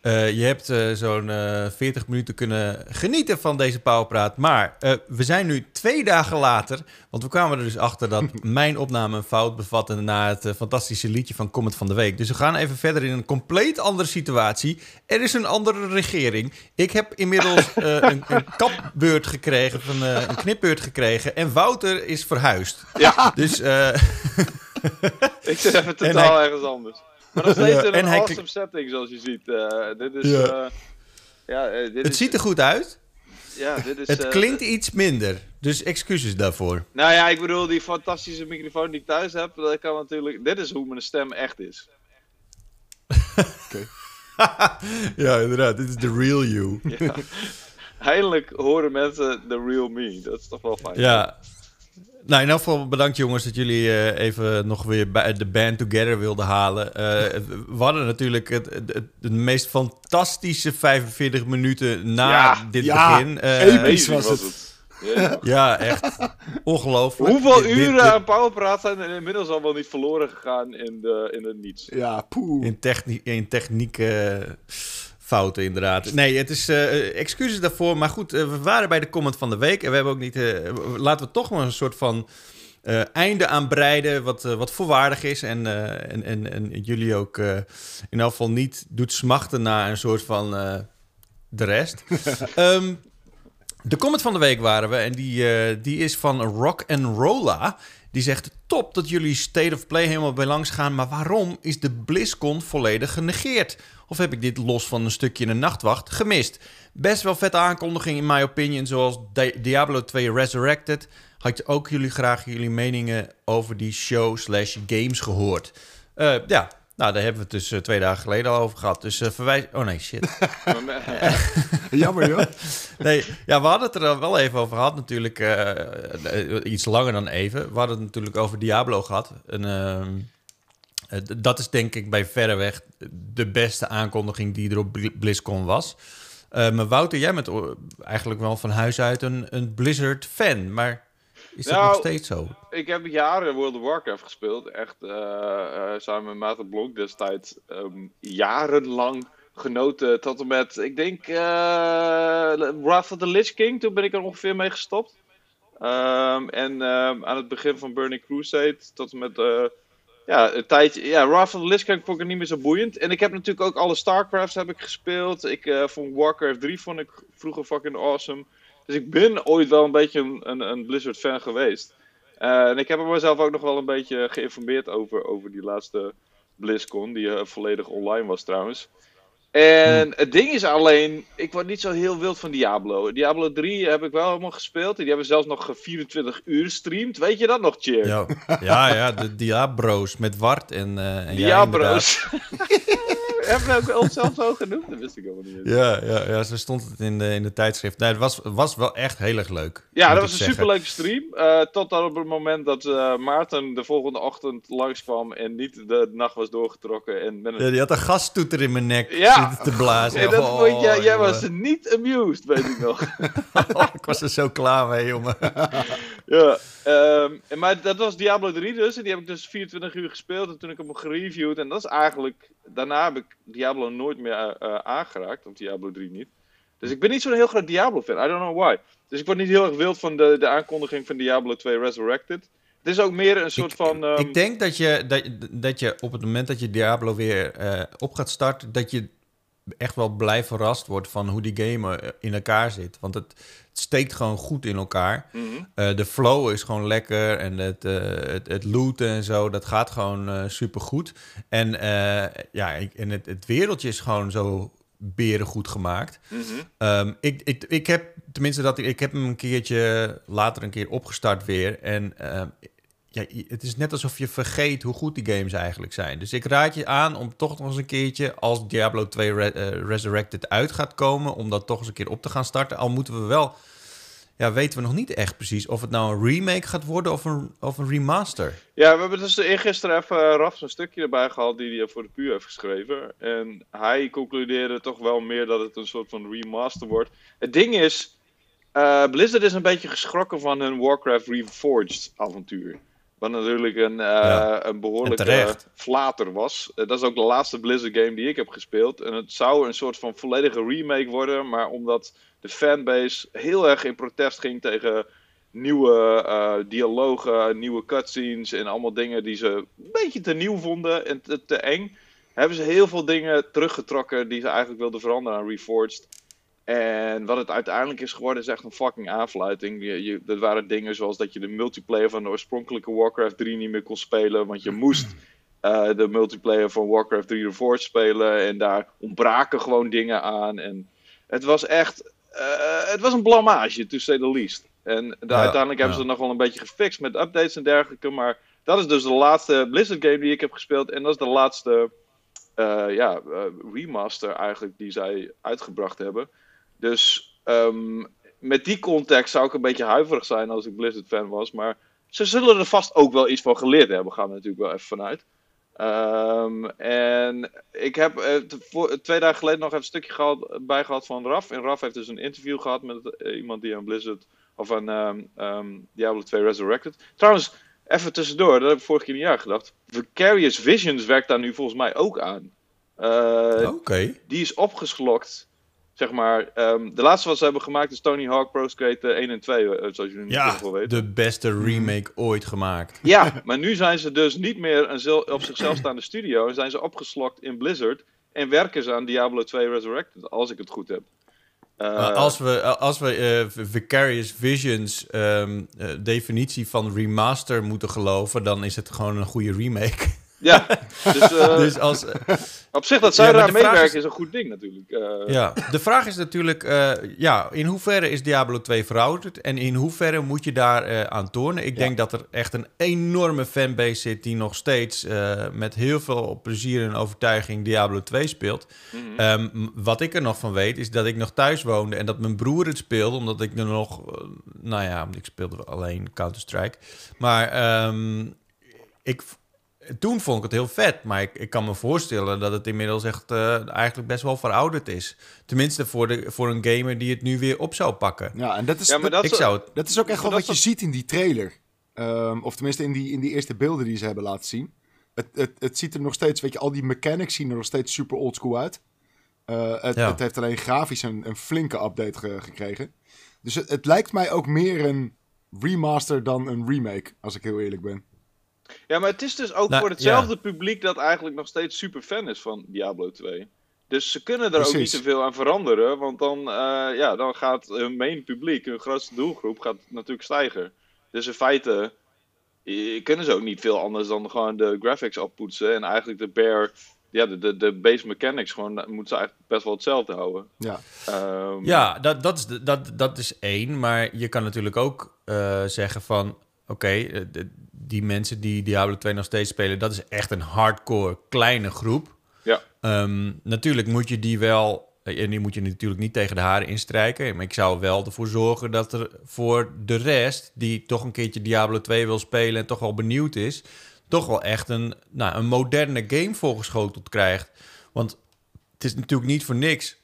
Speaker 1: Eh, je hebt eh, zo'n eh 40 minuten kunnen genieten van deze powerpraat. Maar eh, we zijn nu twee dagen later. Want we kwamen er dus achter dat mijn opname een fout bevatte... na het eh, fantastische liedje van Comment van de Week. Dus we gaan even verder in een compleet andere situatie. Er is een andere regering. Ik heb inmiddels eh, een, een kapbeurt gekregen, of een, eh, een knipbeurt gekregen. En Wouter is verhuisd.
Speaker 3: Ja,
Speaker 1: Dus...
Speaker 3: ik zit even
Speaker 1: En
Speaker 3: totaal
Speaker 1: hij-
Speaker 3: ergens anders. Maar nog steeds
Speaker 1: Ja,
Speaker 3: in een
Speaker 1: hij
Speaker 3: awesome setting, zoals je ziet. Eh, dit is...
Speaker 1: Ja.
Speaker 3: eh, ja, eh, dit
Speaker 1: het
Speaker 3: is,
Speaker 1: ziet er goed uit.
Speaker 3: Ja, dit is...
Speaker 1: Het klinkt iets minder. Dus excuses daarvoor.
Speaker 3: Nou ja, ik bedoel, die fantastische microfoon die ik thuis heb, dat kan natuurlijk... Dit is hoe mijn stem echt is.
Speaker 1: ja, inderdaad. Dit is de real you.
Speaker 3: Ja. Eindelijk horen mensen de real me. Dat is toch wel fijn.
Speaker 1: Ja. Nou, in elk geval bedankt jongens dat jullie eh, even nog weer bij de band together wilden halen. Eh, we hadden natuurlijk het, het, het- de meest fantastische 45 minuten na
Speaker 3: Ja,
Speaker 1: dit
Speaker 2: ja,
Speaker 1: begin. Eh,
Speaker 2: episch. Was het.
Speaker 3: Ja.
Speaker 1: Ja, echt ongelooflijk.
Speaker 3: Hoeveel
Speaker 1: Dit-
Speaker 3: uren
Speaker 1: dit-
Speaker 3: aan powerpraat zijn er inmiddels al wel niet verloren gegaan in, de, in het niets?
Speaker 2: Ja, poeh.
Speaker 1: In, techni in techniek eh, fouten, inderdaad. Nee, het is eh, excuses daarvoor. Maar goed, eh, we waren bij de comment van de week. En we hebben ook niet. eh, laten we toch maar een soort van. eh, einde aan breiden, wat, eh, wat volwaardig is. En, eh, en, en, en jullie ook eh, in elk geval niet doet smachten naar een soort van eh, de rest. Ehm, de comment van de week waren we. En die, eh, die is van Rock and Rolla. Die zegt: Top dat jullie State of Play helemaal bij langs gaan. Maar waarom is de BlizzCon volledig genegeerd? Of heb ik dit los van een stukje in de nachtwacht gemist? Best wel vette aankondiging in my opinion. Zoals Di- Diablo 2 Resurrected. Had ook jullie graag jullie meningen over die show slash games gehoord? Eh, ja, nou daar hebben we het dus eh, twee dagen geleden al over gehad. Dus eh, verwijs... Oh nee, shit.
Speaker 2: Jammer, joh.
Speaker 1: Nee, ja, we hadden het er wel even over gehad natuurlijk. eh, iets langer dan even. We hadden het natuurlijk over Diablo gehad. En, ehm, eh, dat is denk ik bij verreweg de beste aankondiging die er op Bl- BlizzCon was. Maar Wouter, jij bent eigenlijk wel van huis uit een, een Blizzard-fan. Maar is dat
Speaker 3: Nou,
Speaker 1: nog steeds zo?
Speaker 3: ik heb jaren World of Warcraft gespeeld. Echt eh, samen met Maarten Blok destijds. ehm, jarenlang genoten. Tot en met, ik denk, eh Wrath of the Lich King. Toen ben ik er ongeveer mee gestopt. Ehm, en ehm, aan het begin van Burning Crusade. Tot en met. ja, een tijdje. Ja, Wrath of the Lich King vond ik niet meer zo boeiend. En ik heb natuurlijk ook alle StarCrafts heb ik gespeeld. Ik vond Warcraft 3 vond ik vroeger fucking awesome. Dus ik ben ooit wel een beetje een, een, een Blizzard fan geweest. Eh, en ik heb er mezelf ook nog wel een beetje geïnformeerd over, over die laatste BlizzCon, die eh, volledig online was trouwens. En het ding is alleen, ik word niet zo heel wild van Diablo. Diablo 3 heb ik wel helemaal gespeeld. En die hebben zelfs nog 24 uur gestreamd. Weet je dat nog, Cheer?
Speaker 1: Ja, ja, ja, de Diabro's met Wart en, eh en jij
Speaker 3: Diablo's. Hebben we ook onszelf zo genoemd? Dat wist ik helemaal niet.
Speaker 1: Ja, ja, ja, zo stond het in de, in de tijdschrift. Nee, het was, was wel echt heel erg leuk.
Speaker 3: Ja, dat was een
Speaker 1: zeggen.
Speaker 3: superleuke stream. eh tot dan op het moment dat eh, Maarten de volgende ochtend langskwam en niet de nacht was doorgetrokken. En met een
Speaker 1: Ja, die had een gastoeter in mijn nek
Speaker 3: Ja.
Speaker 1: zitten te blazen.
Speaker 3: En dat
Speaker 1: Oh,
Speaker 3: vond jij, jij was niet amused, weet ik nog.
Speaker 1: ik was er zo klaar mee, jongen.
Speaker 3: ja, en maar dat was Diablo 3 dus. En die heb ik dus 24 uur gespeeld. En toen ik hem gereviewd. En dat is eigenlijk... Daarna heb ik Diablo nooit meer eh, aangeraakt. Of Diablo 3 niet. Dus ik ben niet zo'n heel groot Diablo-fan. I don't know why. Dus ik word niet heel erg wild van de, de aankondiging van Diablo 2 Resurrected. Het is ook meer een soort
Speaker 1: ik,
Speaker 3: van... ehm,
Speaker 1: ik denk dat je, dat, dat je op het moment dat je Diablo weer eh, op gaat starten... dat je echt wel blij verrast wordt van hoe die game in elkaar zit. Want het, het steekt gewoon goed in elkaar.
Speaker 3: mhm.
Speaker 1: Eh, de flow is gewoon lekker en het, eh, het, het looten en zo, dat gaat gewoon eh super goed. En, ja, ik- en het, het wereldje is gewoon zo beren goed gemaakt.
Speaker 3: mhm.
Speaker 1: Ehm, ik, ik, ik heb, tenminste, dat ik, ik heb hem een keertje later een keer opgestart weer. En ehm, ja, het is net alsof je vergeet hoe goed die games eigenlijk zijn. Dus ik raad je aan om toch nog eens een keertje, als Diablo 2 Re- eh, Resurrected uit gaat komen, om dat toch eens een keer op te gaan starten. Al moeten we wel, ja, weten we nog niet echt precies of het nou een remake gaat worden of een, of een remaster.
Speaker 3: Ja, we hebben dus eergisteren even uh, Raf een stukje erbij gehad die hij voor de puur heeft geschreven. En hij concludeerde toch wel meer dat het een soort van remaster wordt. Het ding is, eh, Blizzard is een beetje geschrokken van hun Warcraft Reforged avontuur. Wat natuurlijk een, eh,
Speaker 1: Ja.
Speaker 3: een behoorlijke flater was. Eh, dat is ook de laatste Blizzard game die ik heb gespeeld. En het zou een soort van volledige remake worden. Maar omdat de fanbase heel erg in protest ging tegen nieuwe eh, dialogen, nieuwe cutscenes en allemaal dingen die ze een beetje te nieuw vonden en te, te eng. Hebben ze heel veel dingen teruggetrokken die ze eigenlijk wilden veranderen aan Reforged. En wat het uiteindelijk is geworden is echt een fucking aanfluiting. Je, je, dat waren dingen zoals dat je de multiplayer van de oorspronkelijke Warcraft 3 niet meer kon spelen. Want je moest eh, de multiplayer van Warcraft 3 Reforged spelen. En daar ontbraken gewoon dingen aan. En het was echt... eh, het was een blamage, to say the least. En
Speaker 1: Ja,
Speaker 3: uiteindelijk hebben
Speaker 1: ja.
Speaker 3: ze het nog wel een beetje gefixt met updates en dergelijke. Maar dat is dus de laatste Blizzard game die ik heb gespeeld. En dat is de laatste eh, ja, remaster eigenlijk die zij uitgebracht hebben. Dus ehm, met die context zou ik een beetje huiverig zijn als ik Blizzard fan was. Maar ze zullen er vast ook wel iets van geleerd hebben, gaan we natuurlijk wel even vanuit. Ehm, en ik heb eh, twee dagen geleden nog even een stukje gehad, bij gehad van Raf. En Raf heeft dus een interview gehad met eh, iemand die aan Blizzard of aan ehm, Diablo 2 Resurrected. Trouwens, even tussendoor, dat heb ik vorige keer niet aan gedacht. Vicarious Visions werkt daar nu volgens mij ook aan. Eh,
Speaker 1: Oké.
Speaker 3: die is opgeslokt. Zeg maar, ehm, de laatste wat ze hebben gemaakt is Tony Hawk Pro Skate eh, 1 en 2, eh, zoals jullie
Speaker 1: Ja,
Speaker 3: natuurlijk wel weten.
Speaker 1: de beste remake ooit gemaakt.
Speaker 3: Ja, maar nu zijn ze dus niet meer een op zichzelf staande studio. En zijn ze opgeslokt in Blizzard. En werken ze aan Diablo 2 Resurrected, als ik het goed heb. Eh,
Speaker 1: Uh, als we, als we eh, Vicarious Visions ehm, eh, definitie van remaster moeten geloven, dan is het gewoon een goede remake.
Speaker 3: Ja, dus, eh,
Speaker 1: dus als,
Speaker 3: op zich dat zij
Speaker 1: Ja,
Speaker 3: daar meewerken
Speaker 1: is-
Speaker 3: is... een goed ding natuurlijk. Eh,
Speaker 1: ja, de vraag is natuurlijk, eh, ja, in hoeverre is Diablo 2 verouderd en in hoeverre moet je daar eh, aan tornen? Ik
Speaker 2: Ja.
Speaker 1: denk dat er echt een enorme fanbase zit die nog steeds eh, met heel veel plezier en overtuiging Diablo 2 speelt.
Speaker 3: mhm.
Speaker 1: Ehm, wat ik er nog van weet, is dat ik nog thuis woonde en dat mijn broer het speelde, omdat ik er nog, eh, nou ja, ik speelde alleen Counter-Strike. Maar ehm, ik, toen vond ik het heel vet, maar ik, ik kan me voorstellen dat het inmiddels echt eh, eigenlijk best wel verouderd is. Tenminste voor, de, voor een gamer die het nu weer op zou pakken.
Speaker 2: Ja, en dat is,
Speaker 3: Ja, maar
Speaker 2: dat,
Speaker 3: dat
Speaker 1: ik zou het,
Speaker 2: dat is ook echt wel wat je ziet in die trailer. Ehm, of tenminste in die, in die eerste beelden die ze hebben laten zien. Het, het, het ziet er nog steeds, weet je, al die mechanics zien er nog steeds super oldschool uit. Eh, het,
Speaker 1: Ja.
Speaker 2: het heeft alleen grafisch een, een flinke update ge- gekregen. Dus het, het lijkt mij ook meer een remaster dan een remake, als ik heel eerlijk ben.
Speaker 3: Ja, maar het is dus ook
Speaker 1: Nou,
Speaker 3: voor hetzelfde publiek dat eigenlijk nog steeds super fan is van Diablo 2. Dus ze kunnen er ook niet te veel aan veranderen, want dan, eh, ja, dan gaat hun main publiek, hun grootste doelgroep, gaat natuurlijk stijgen. Dus in feite eh, kunnen ze ook niet veel anders dan gewoon de graphics oppoetsen en eigenlijk de bare, ja, de, de, de base mechanics gewoon, moeten ze eigenlijk best wel hetzelfde houden.
Speaker 2: Ja,
Speaker 3: Ehm,
Speaker 1: Ja, dat, dat, is, dat, dat is één. Maar je kan natuurlijk ook eh, zeggen van... Oké, die mensen die Diablo 2 nog steeds spelen... dat is echt een hardcore kleine groep.
Speaker 3: Ja.
Speaker 1: Ehm, natuurlijk moet je die wel... En die moet je natuurlijk niet tegen de haren instrijken. Maar ik zou wel ervoor zorgen dat er voor de rest... die toch een keertje Diablo 2 wil spelen... en toch wel benieuwd is... toch wel echt een, nou, een moderne game voorgeschoteld krijgt. Want het is natuurlijk niet voor niks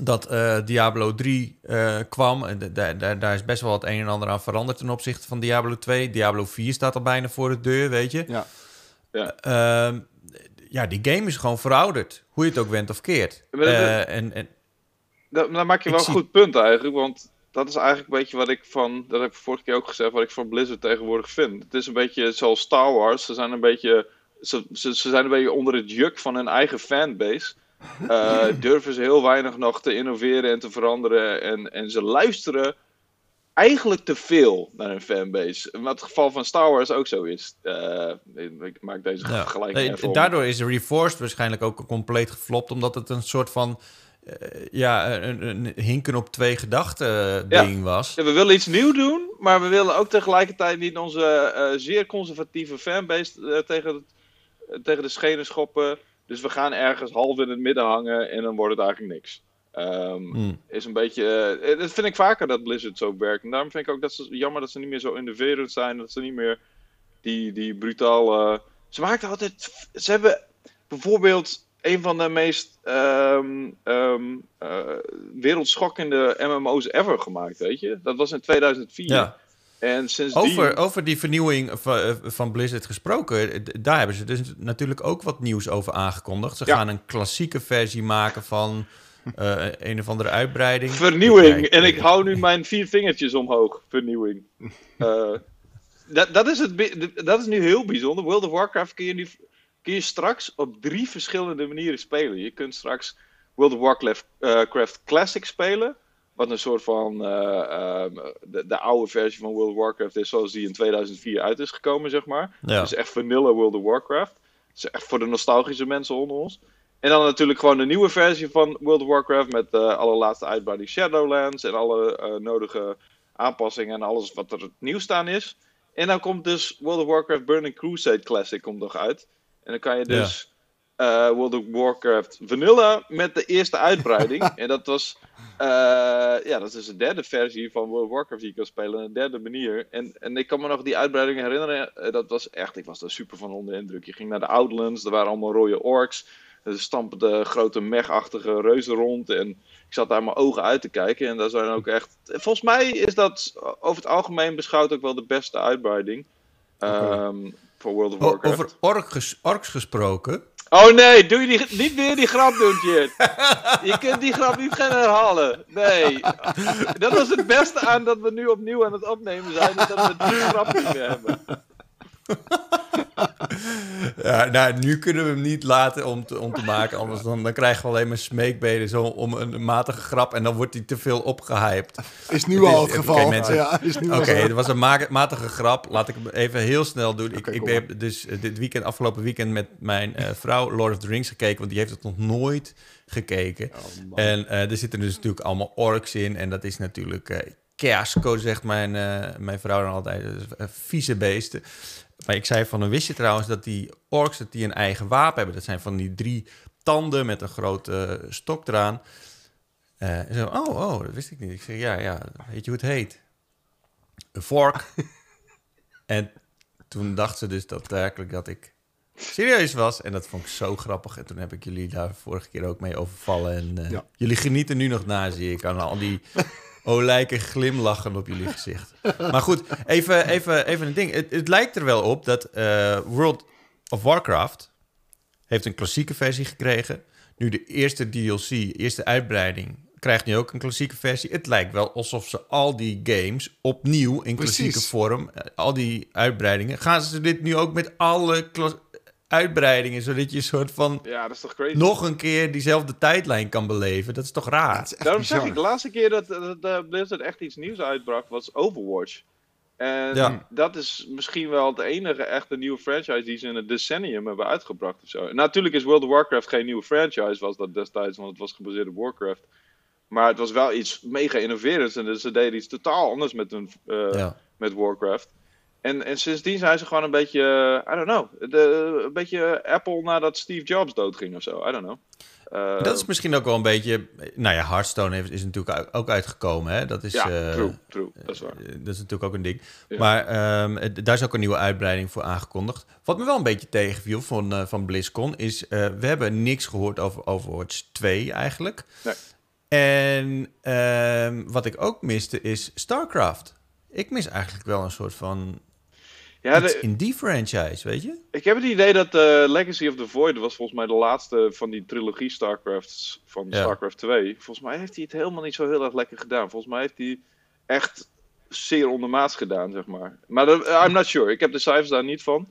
Speaker 1: dat eh, Diablo 3 eh, kwam. En da- da- da- daar is best wel het een en ander aan veranderd ten opzichte van Diablo 2. Diablo 4 staat al bijna voor de deur, weet je.
Speaker 2: ja.
Speaker 1: Ehm, ja, die game is gewoon verouderd. Hoe je het ook went of keert.
Speaker 3: Dat-
Speaker 1: Eh, en, en,
Speaker 3: Dat, dan maak je wel
Speaker 1: zie-
Speaker 3: een goed punt eigenlijk, want dat is eigenlijk een beetje wat ik van, dat heb ik vorige keer ook gezegd, wat ik van Blizzard tegenwoordig vind. Het is een beetje zoals Star Wars, ze zijn een beetje, ze, ze, ze zijn een beetje onder het juk van hun eigen fanbase. Eh, durven ze heel weinig nog te innoveren en te veranderen en, en ze luisteren eigenlijk te veel naar hun fanbase. Wat het geval van Star Wars ook zo is. Eh, ik maak deze
Speaker 1: ja.
Speaker 3: vergelijking
Speaker 1: Nee, daardoor is de Reforged waarschijnlijk ook compleet geflopt. Omdat het een soort van... eh, ja, een, een hinken op twee gedachten
Speaker 3: Ja.
Speaker 1: ding was.
Speaker 3: Ja, we willen iets nieuws doen, maar we willen ook tegelijkertijd niet onze zeer conservatieve fanbase tegen, tegen de schenen schoppen. Dus we gaan ergens half in het midden hangen en dan wordt het eigenlijk niks. Ehm,
Speaker 1: Hmm.
Speaker 3: Is een beetje. eh, dat vind ik vaker dat Blizzard zo werkt. En daarom vind ik ook dat ze jammer dat ze niet meer zo innoverend zijn. Dat ze niet meer die, die brutale. Ze maakten altijd. Ze hebben bijvoorbeeld een van de meest ehm, ehm, eh, wereldschokkende MMO's ever gemaakt, weet je? Dat was in 2004.
Speaker 1: Ja.
Speaker 3: En sindsdien...
Speaker 1: Over, over die vernieuwing van, eh, van Blizzard gesproken, eh, daar hebben ze dus natuurlijk ook wat nieuws over aangekondigd. Ze
Speaker 3: Ja.
Speaker 1: gaan een klassieke versie maken van eh, een of andere uitbreiding.
Speaker 3: Vernieuwing. En ik hou nu mijn vier vingertjes omhoog. Vernieuwing. Dat, dat, is het, dat is nu heel bijzonder. World of Warcraft kun je, nu, kun je straks op drie verschillende manieren spelen. Je kunt straks World of Warcraft Craft Classic spelen. Wat een soort van eh, ehm, de, de oude versie van World of Warcraft is zoals die in 2004 uit is gekomen, zeg maar.
Speaker 1: Ja.
Speaker 3: Dus echt vanilla World of Warcraft. Is echt voor de nostalgische mensen onder ons. En dan natuurlijk gewoon de nieuwe versie van World of Warcraft met de allerlaatste uitbreiding Shadowlands en alle eh, nodige aanpassingen en alles wat er nieuw staan is. En dan komt dus World of Warcraft Burning Crusade Classic komt nog uit. En dan kan je dus eh, World of Warcraft Vanilla met de eerste uitbreiding. en dat was, eh, ja, dat is de derde versie van World of Warcraft die je kan spelen. Een derde manier. En, en ik kan me nog die uitbreiding herinneren. eh, dat was echt, ik was daar super van onder de indruk. Je ging naar de Outlands, er waren allemaal rode orks. Er stampen de grote mech-achtige reuzen rond. En ik zat daar mijn ogen uit te kijken. En daar zijn ook echt. Volgens mij is dat over het algemeen beschouwd ook wel de beste uitbreiding. ehm, voor World of Warcraft.
Speaker 1: over orks, orks gesproken.
Speaker 3: Oh nee, doe je die, niet weer die grap doen, Jit. Je kunt die grap niet gaan herhalen. Nee. Dat was het beste aan dat we nu opnieuw aan het opnemen zijn. Dat we die grap meer hebben.
Speaker 1: Ja, nou, nu kunnen we hem niet laten om te, om te maken. Anders dan, dan krijgen we alleen maar smeekbeden zo om een matige grap. En dan wordt hij te veel opgehyped.
Speaker 2: Is nu
Speaker 1: Het is-
Speaker 2: al het
Speaker 1: oké,
Speaker 2: geval. Ja,
Speaker 1: Oké,
Speaker 2: zo.
Speaker 1: het was een ma- matige grap. Laat ik hem even heel snel doen. Ik, ik heb dus eh, dit weekend, afgelopen weekend met mijn eh, vrouw Lord of the Rings gekeken. Want die heeft het nog nooit gekeken.
Speaker 2: Oh.
Speaker 1: En eh, er zitten dus natuurlijk allemaal orks in. En dat is natuurlijk eh kersko, zegt mijn, mijn vrouw dan altijd. Vieze beesten. Maar ik zei van, dan wist je trouwens dat die orks dat die een eigen wapen hebben. Dat zijn van die drie tanden met een grote eh, stok eraan. Eh, en zo, oh, oh, dat wist ik niet. Ik zeg, ja, ja, weet je hoe het heet? Een vork. en toen dacht ze dus dat werkelijk dat ik serieus was. En dat vond ik zo grappig. En toen heb ik jullie daar vorige keer ook mee overvallen. En eh,
Speaker 2: Ja.
Speaker 1: jullie genieten nu nog na, zie ik, aan al die olijke glimlachen op jullie gezicht. Maar goed, even, even, even een ding. Het, het lijkt er wel op dat eh, World of Warcraft heeft een klassieke versie gekregen. Nu de eerste DLC, eerste uitbreiding, krijgt nu ook een klassieke versie. Het lijkt wel alsof ze al die games opnieuw in klassieke
Speaker 2: Precies.
Speaker 1: vorm, eh, al die uitbreidingen, gaan ze dit nu ook met alle uitbreidingen, zodat je een soort van
Speaker 3: Ja, dat is toch crazy.
Speaker 1: nog een keer diezelfde tijdlijn kan beleven. Dat is toch raar?
Speaker 2: Is
Speaker 3: Daarom
Speaker 2: bizar.
Speaker 3: zeg ik, de laatste keer dat, dat eh, Blizzard echt iets nieuws uitbracht was Overwatch. En
Speaker 1: Ja.
Speaker 3: dat is misschien wel de enige echte nieuwe franchise die ze in het decennium hebben uitgebracht of zo. Natuurlijk is World of Warcraft geen nieuwe franchise, was dat destijds, want het was gebaseerd op Warcraft. Maar het was wel iets mega innoverends en dus ze deden iets totaal anders met, hun, eh,
Speaker 1: ja.
Speaker 3: met Warcraft. En, en sindsdien zijn ze gewoon een beetje, eh, I don't know, de, een beetje Apple nadat Steve Jobs doodging of zo, I don't know. Eh,
Speaker 1: Dat is misschien ook wel een beetje. Nou ja, Hearthstone is natuurlijk ook uitgekomen. Hè? Dat is,
Speaker 3: ja,
Speaker 1: eh,
Speaker 3: true, true, dat is waar.
Speaker 1: dat is natuurlijk ook een ding.
Speaker 3: Ja.
Speaker 1: Maar ehm, daar is ook een nieuwe uitbreiding voor aangekondigd. Wat me wel een beetje tegenviel van, van BlizzCon is... we hebben niks gehoord over Overwatch 2 eigenlijk.
Speaker 3: Nee.
Speaker 1: En ehm, wat ik ook miste is StarCraft. Ik mis eigenlijk wel een soort van
Speaker 3: Ja, de-
Speaker 1: in die franchise, weet je?
Speaker 3: Ik heb het idee dat eh, Legacy of the Void was volgens mij de laatste van die trilogie StarCrafts van
Speaker 1: Ja.
Speaker 3: StarCraft 2. Volgens mij heeft hij het helemaal niet zo heel erg lekker gedaan. Volgens mij heeft hij echt zeer ondermaats gedaan, zeg maar. Maar dat- I'm not sure. Ik heb de cijfers daar niet van.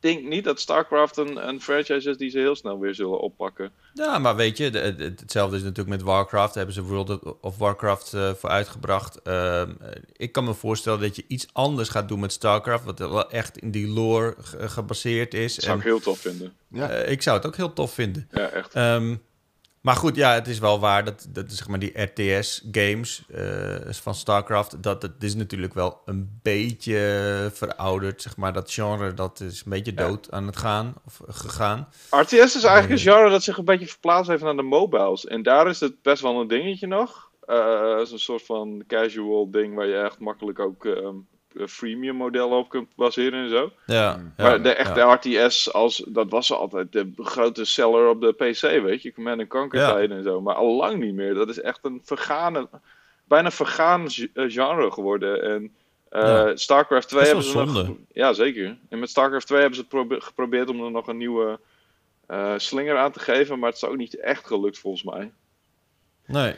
Speaker 3: Ik denk niet dat StarCraft een, een franchise is die ze heel snel weer zullen oppakken.
Speaker 1: Ja, maar weet je, de- het- hetzelfde is natuurlijk met Warcraft. Daar hebben ze World of Warcraft eh, voor uitgebracht. Ehm, eh, ik kan me voorstellen dat je iets anders gaat doen met StarCraft, wat wel echt in die lore ge- gebaseerd is.
Speaker 3: Dat zou
Speaker 1: En,
Speaker 3: ik heel tof vinden.
Speaker 2: Ja.
Speaker 1: eh, ik zou het ook heel tof vinden.
Speaker 3: Ja, echt.
Speaker 1: Ehm, maar goed, ja, het is wel waar dat, dat zeg maar die RTS-games van StarCraft, dat het is natuurlijk wel een beetje verouderd, zeg maar. Dat genre, dat is een beetje
Speaker 3: Ja.
Speaker 1: dood aan het gaan, of gegaan.
Speaker 3: RTS is eigenlijk een genre dat zich een beetje verplaatst heeft naar de mobiles. En daar is het best wel een dingetje nog. Eh, Het is een soort van casual ding waar je echt makkelijk ook ehm, freemium modellen op kunt baseren en zo.
Speaker 1: Ja,
Speaker 2: Mm.
Speaker 1: ja,
Speaker 3: maar de echte
Speaker 1: ja.
Speaker 3: RTS, als, dat was altijd de grote seller op de PC, weet je. Command en Conquer
Speaker 1: Ja.
Speaker 3: en zo. Maar al lang niet meer. Dat is echt een vergane, bijna vergaan eh, genre geworden. En Eh,
Speaker 1: Ja.
Speaker 3: StarCraft 2
Speaker 1: Best
Speaker 3: hebben ze nog... Ja, zeker. En met StarCraft 2 hebben ze probe- geprobeerd om er nog een nieuwe eh, slinger aan te geven, maar het is ook niet echt gelukt volgens mij.
Speaker 1: Nee.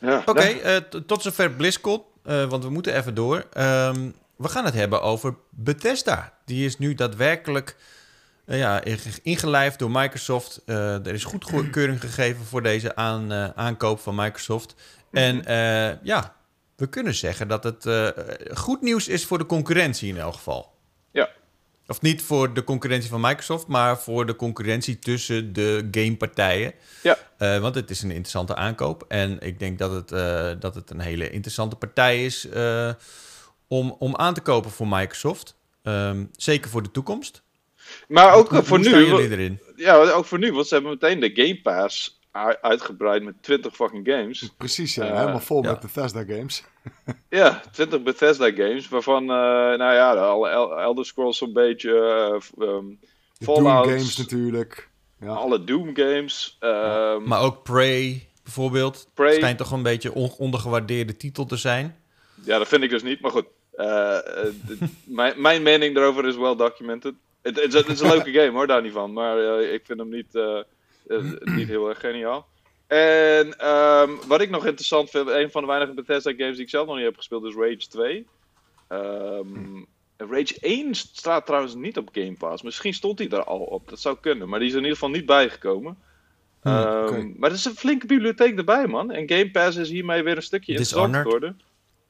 Speaker 3: Ja,
Speaker 1: Oké,
Speaker 3: nou,
Speaker 1: eh, tot zover BlizzCon, eh, want we moeten even door. Ehm, we gaan het hebben over Bethesda. Die is nu daadwerkelijk eh, ja, inge- ingelijfd door Microsoft. Eh, er is goedkeuring gegeven voor deze aan, aankoop van Microsoft. En eh, ja, we kunnen zeggen dat het goed nieuws is voor de concurrentie in elk geval.
Speaker 3: Ja.
Speaker 1: Of niet voor de concurrentie van Microsoft, maar voor de concurrentie tussen de gamepartijen.
Speaker 3: Ja.
Speaker 1: Eh, want het is een interessante aankoop. En ik denk dat het, eh, dat het een hele interessante partij is eh, om, om aan te kopen voor Microsoft. Ehm, zeker voor de toekomst.
Speaker 3: maar ook
Speaker 1: Hoe-
Speaker 3: voor
Speaker 1: hoe
Speaker 3: nu...
Speaker 1: jullie erin?
Speaker 3: Ja, ook voor nu, want ze hebben meteen de Game Pass uitgebreid met 20 fucking games.
Speaker 2: Precies, ja.
Speaker 3: Eh,
Speaker 2: helemaal vol
Speaker 1: ja.
Speaker 2: met Bethesda games.
Speaker 3: Ja, 20 Bethesda games, waarvan, eh, nou ja, alle El- Elder Scrolls zo'n beetje, eh, ehm,
Speaker 2: De
Speaker 3: Fallout,
Speaker 2: Doom games natuurlijk. Ja.
Speaker 3: alle Doom games. ehm,
Speaker 1: Maar ook Prey bijvoorbeeld.
Speaker 3: Prey.
Speaker 1: Schijnt toch een beetje on- ondergewaardeerde titel te zijn.
Speaker 3: Ja, dat vind ik dus niet, maar goed. Eh, eh, mijn, mijn mening daarover is well documented. Het, is- een leuke game hoor, daar niet van. Maar eh, ik vind hem niet, eh, eh, niet heel erg geniaal. En ehm, wat ik nog interessant vind, een van de weinige Bethesda games die ik zelf nog niet heb gespeeld, is Rage 2. Ehm, Rage 1 staat trouwens niet op Game Pass. Misschien stond hij daar al op, dat zou kunnen. Maar die is er in ieder geval niet bijgekomen.
Speaker 1: Hmm,
Speaker 3: Ehm. Maar er is een flinke bibliotheek erbij, man. En Game Pass is hiermee weer een stukje interessant geworden.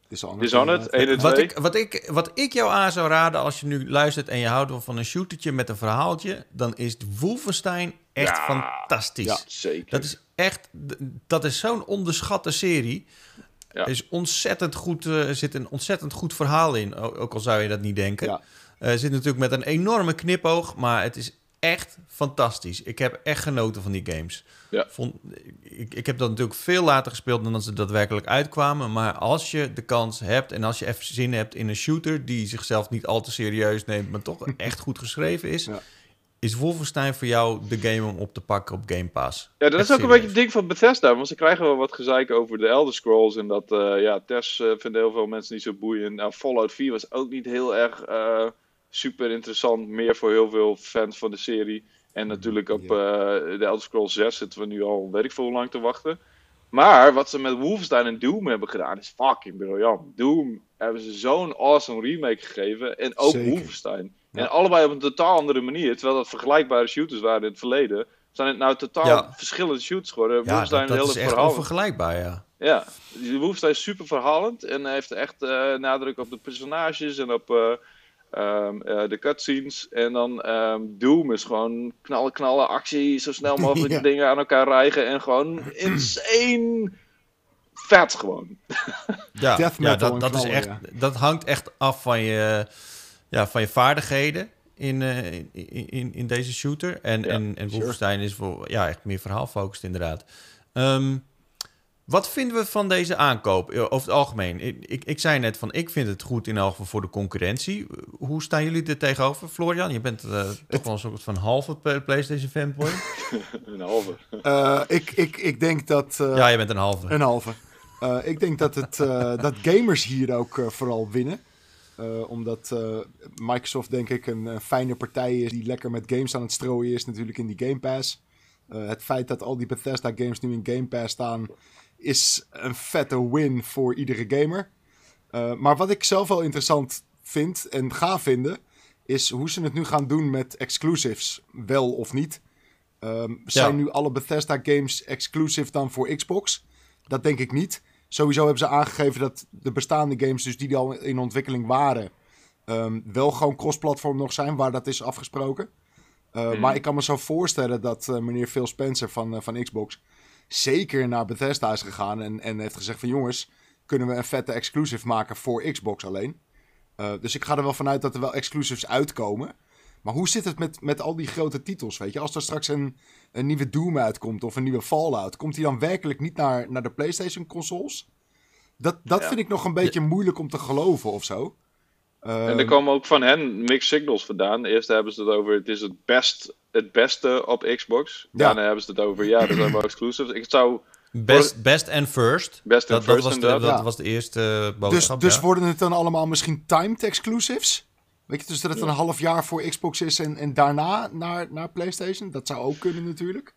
Speaker 2: Dishonored.
Speaker 3: Dishonored,
Speaker 2: inderdaad.
Speaker 3: 1 en
Speaker 1: Wat
Speaker 3: 2.
Speaker 1: ik, wat, ik, wat ik jou aan zou raden als je nu luistert en je houdt wel van een shootertje met een verhaaltje, dan is Wolfenstein echt
Speaker 3: Ja.
Speaker 1: fantastisch.
Speaker 2: Ja.
Speaker 3: Zeker.
Speaker 1: Dat is echt, dat is zo'n onderschatte serie.
Speaker 3: Ja.
Speaker 1: Is ontzettend goed, eh, er zit een ontzettend goed verhaal in, ook al zou je dat niet denken.
Speaker 2: Ja.
Speaker 1: Eh, zit natuurlijk met een enorme knipoog, maar het is echt fantastisch. Ik heb echt genoten van die games.
Speaker 3: Ja.
Speaker 1: Vond, ik, ik heb dat natuurlijk veel later gespeeld dan dat ze daadwerkelijk uitkwamen. Maar als je de kans hebt en als je even zin hebt in een shooter die zichzelf niet al te serieus neemt, maar toch echt goed geschreven is,
Speaker 2: Ja.
Speaker 1: Is Wolfenstein voor jou de game om op te pakken op Game Pass.
Speaker 3: Ja, dat
Speaker 1: Echt
Speaker 3: is ook een beetje het ding van Bethesda. Want ze krijgen wel wat gezeik over de Elder Scrolls. En dat, eh, ja, Tess eh, vinden heel veel mensen niet zo boeiend. Nou, Fallout 4 was ook niet heel erg eh, super interessant. Meer voor heel veel fans van de serie. En natuurlijk op eh, de Elder Scrolls 6 zitten we nu al weet ik veel hoe lang te wachten. Maar wat ze met Wolfenstein en Doom hebben gedaan is fucking briljant. Doom hebben ze zo'n awesome remake gegeven. En ook
Speaker 2: Zeker.
Speaker 3: Wolfenstein.
Speaker 2: Ja.
Speaker 3: En allebei op een totaal andere manier. Terwijl dat vergelijkbare shooters waren in het verleden. Zijn het nou totaal
Speaker 1: Ja.
Speaker 3: verschillende shoots geworden.
Speaker 1: Ja,
Speaker 3: Wolfenstein
Speaker 1: dat, dat
Speaker 3: een
Speaker 1: is echt onvergelijkbaar, ja.
Speaker 3: Ja, die Wolfenstein is super verhalend. En heeft echt eh, nadruk op de personages en op eh, ehm, eh, de cutscenes. En dan ehm, Doom is gewoon knallen, knallen, actie, zo snel mogelijk
Speaker 2: Ja.
Speaker 3: dingen aan elkaar rijgen. En gewoon insane vet gewoon.
Speaker 1: Ja, ja dat, dat, is echt,
Speaker 2: ja.
Speaker 1: dat hangt echt af van je, ja, van je vaardigheden in, eh, in, in, in deze shooter. En,
Speaker 3: Ja,
Speaker 1: en, en
Speaker 2: sure.
Speaker 1: Wolfenstein is voor, ja, echt meer verhaalfocust inderdaad. Ehm, wat vinden we van deze aankoop over het algemeen? Ik, ik, ik zei net van, ik vind het goed in elk geval voor de concurrentie. Hoe staan jullie er tegenover? Florian, je bent eh, toch wel een soort van halve PlayStation fanboy.
Speaker 3: Een halve.
Speaker 2: Eh, ik, ik, ik denk dat... eh,
Speaker 1: ja, je bent een halve.
Speaker 2: Een halve. Eh, ik denk dat, het, eh, dat gamers hier ook vooral winnen. Eh, omdat eh, Microsoft denk ik een, fijne partij is die lekker met games aan het strooien is natuurlijk in die Game Pass. Eh, het feit dat al die Bethesda games nu in Game Pass staan is een vette win voor iedere gamer. Maar wat ik zelf wel interessant vind en ga vinden is hoe ze het nu gaan doen met exclusives, wel of niet. Ehm, zijn nu alle Bethesda games exclusive dan voor Xbox? Dat denk ik niet. Sowieso hebben ze aangegeven dat de bestaande games, dus die al in ontwikkeling waren, ehm, wel gewoon cross-platform nog zijn, waar dat is afgesproken. Uh,
Speaker 3: Hmm.
Speaker 2: Maar ik kan me zo voorstellen dat uh, meneer Phil Spencer van, uh, van Xbox zeker naar Bethesda is gegaan en, en heeft gezegd van jongens, kunnen we een vette exclusive maken voor Xbox alleen. Dus ik ga er wel vanuit dat er wel exclusives uitkomen. Maar hoe zit het met, met al die grote titels, weet je? Als er straks een, een nieuwe Doom uitkomt of een nieuwe Fallout, komt die dan werkelijk niet naar, naar de PlayStation consoles? Dat, dat
Speaker 3: Ja.
Speaker 2: vind ik nog een beetje moeilijk om te geloven of zo.
Speaker 3: En
Speaker 2: Ehm,
Speaker 3: er komen ook van hen mixed signals vandaan. Eerst hebben ze het over, het is het, best, het beste op Xbox.
Speaker 2: Ja.
Speaker 3: Daarna hebben ze het over, ja, er zijn wel exclusives. Ik zou
Speaker 1: Best, best and first.
Speaker 3: Best
Speaker 1: dat,
Speaker 3: and
Speaker 1: dat
Speaker 3: first,
Speaker 1: was de, dat
Speaker 2: Ja.
Speaker 1: was de eerste
Speaker 2: Dus,
Speaker 1: boodschap.
Speaker 2: dus
Speaker 1: ja.
Speaker 2: worden het dan allemaal misschien timed exclusives? Weet je, dus dat het een half jaar voor Xbox is en, en daarna naar, naar PlayStation? Dat zou ook kunnen natuurlijk.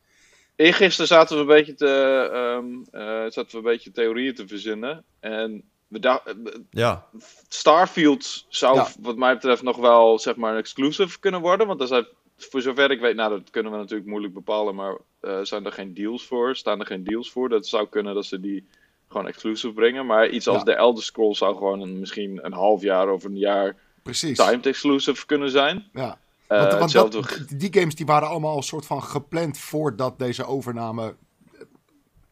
Speaker 3: Eergisteren zaten we een beetje te, ehm, eh, zaten we een beetje theorieën te verzinnen. En we dachten,
Speaker 1: Ja,
Speaker 3: Starfield zou
Speaker 2: Ja.
Speaker 3: wat mij betreft nog wel zeg maar een exclusive kunnen worden. Want daar zijn, voor zover ik weet, nou dat kunnen we natuurlijk moeilijk bepalen. Maar eh, zijn er geen deals voor? Staan er geen deals voor? Dat zou kunnen dat ze die gewoon exclusive brengen. Maar iets als
Speaker 2: Ja.
Speaker 3: de Elder Scrolls zou gewoon een, misschien een half jaar of een jaar
Speaker 2: Precies.
Speaker 3: timed exclusive kunnen zijn.
Speaker 2: Ja.
Speaker 3: Eh,
Speaker 2: Want, want
Speaker 3: hetzelfde
Speaker 2: dat, die games die waren allemaal een soort van gepland voordat deze overname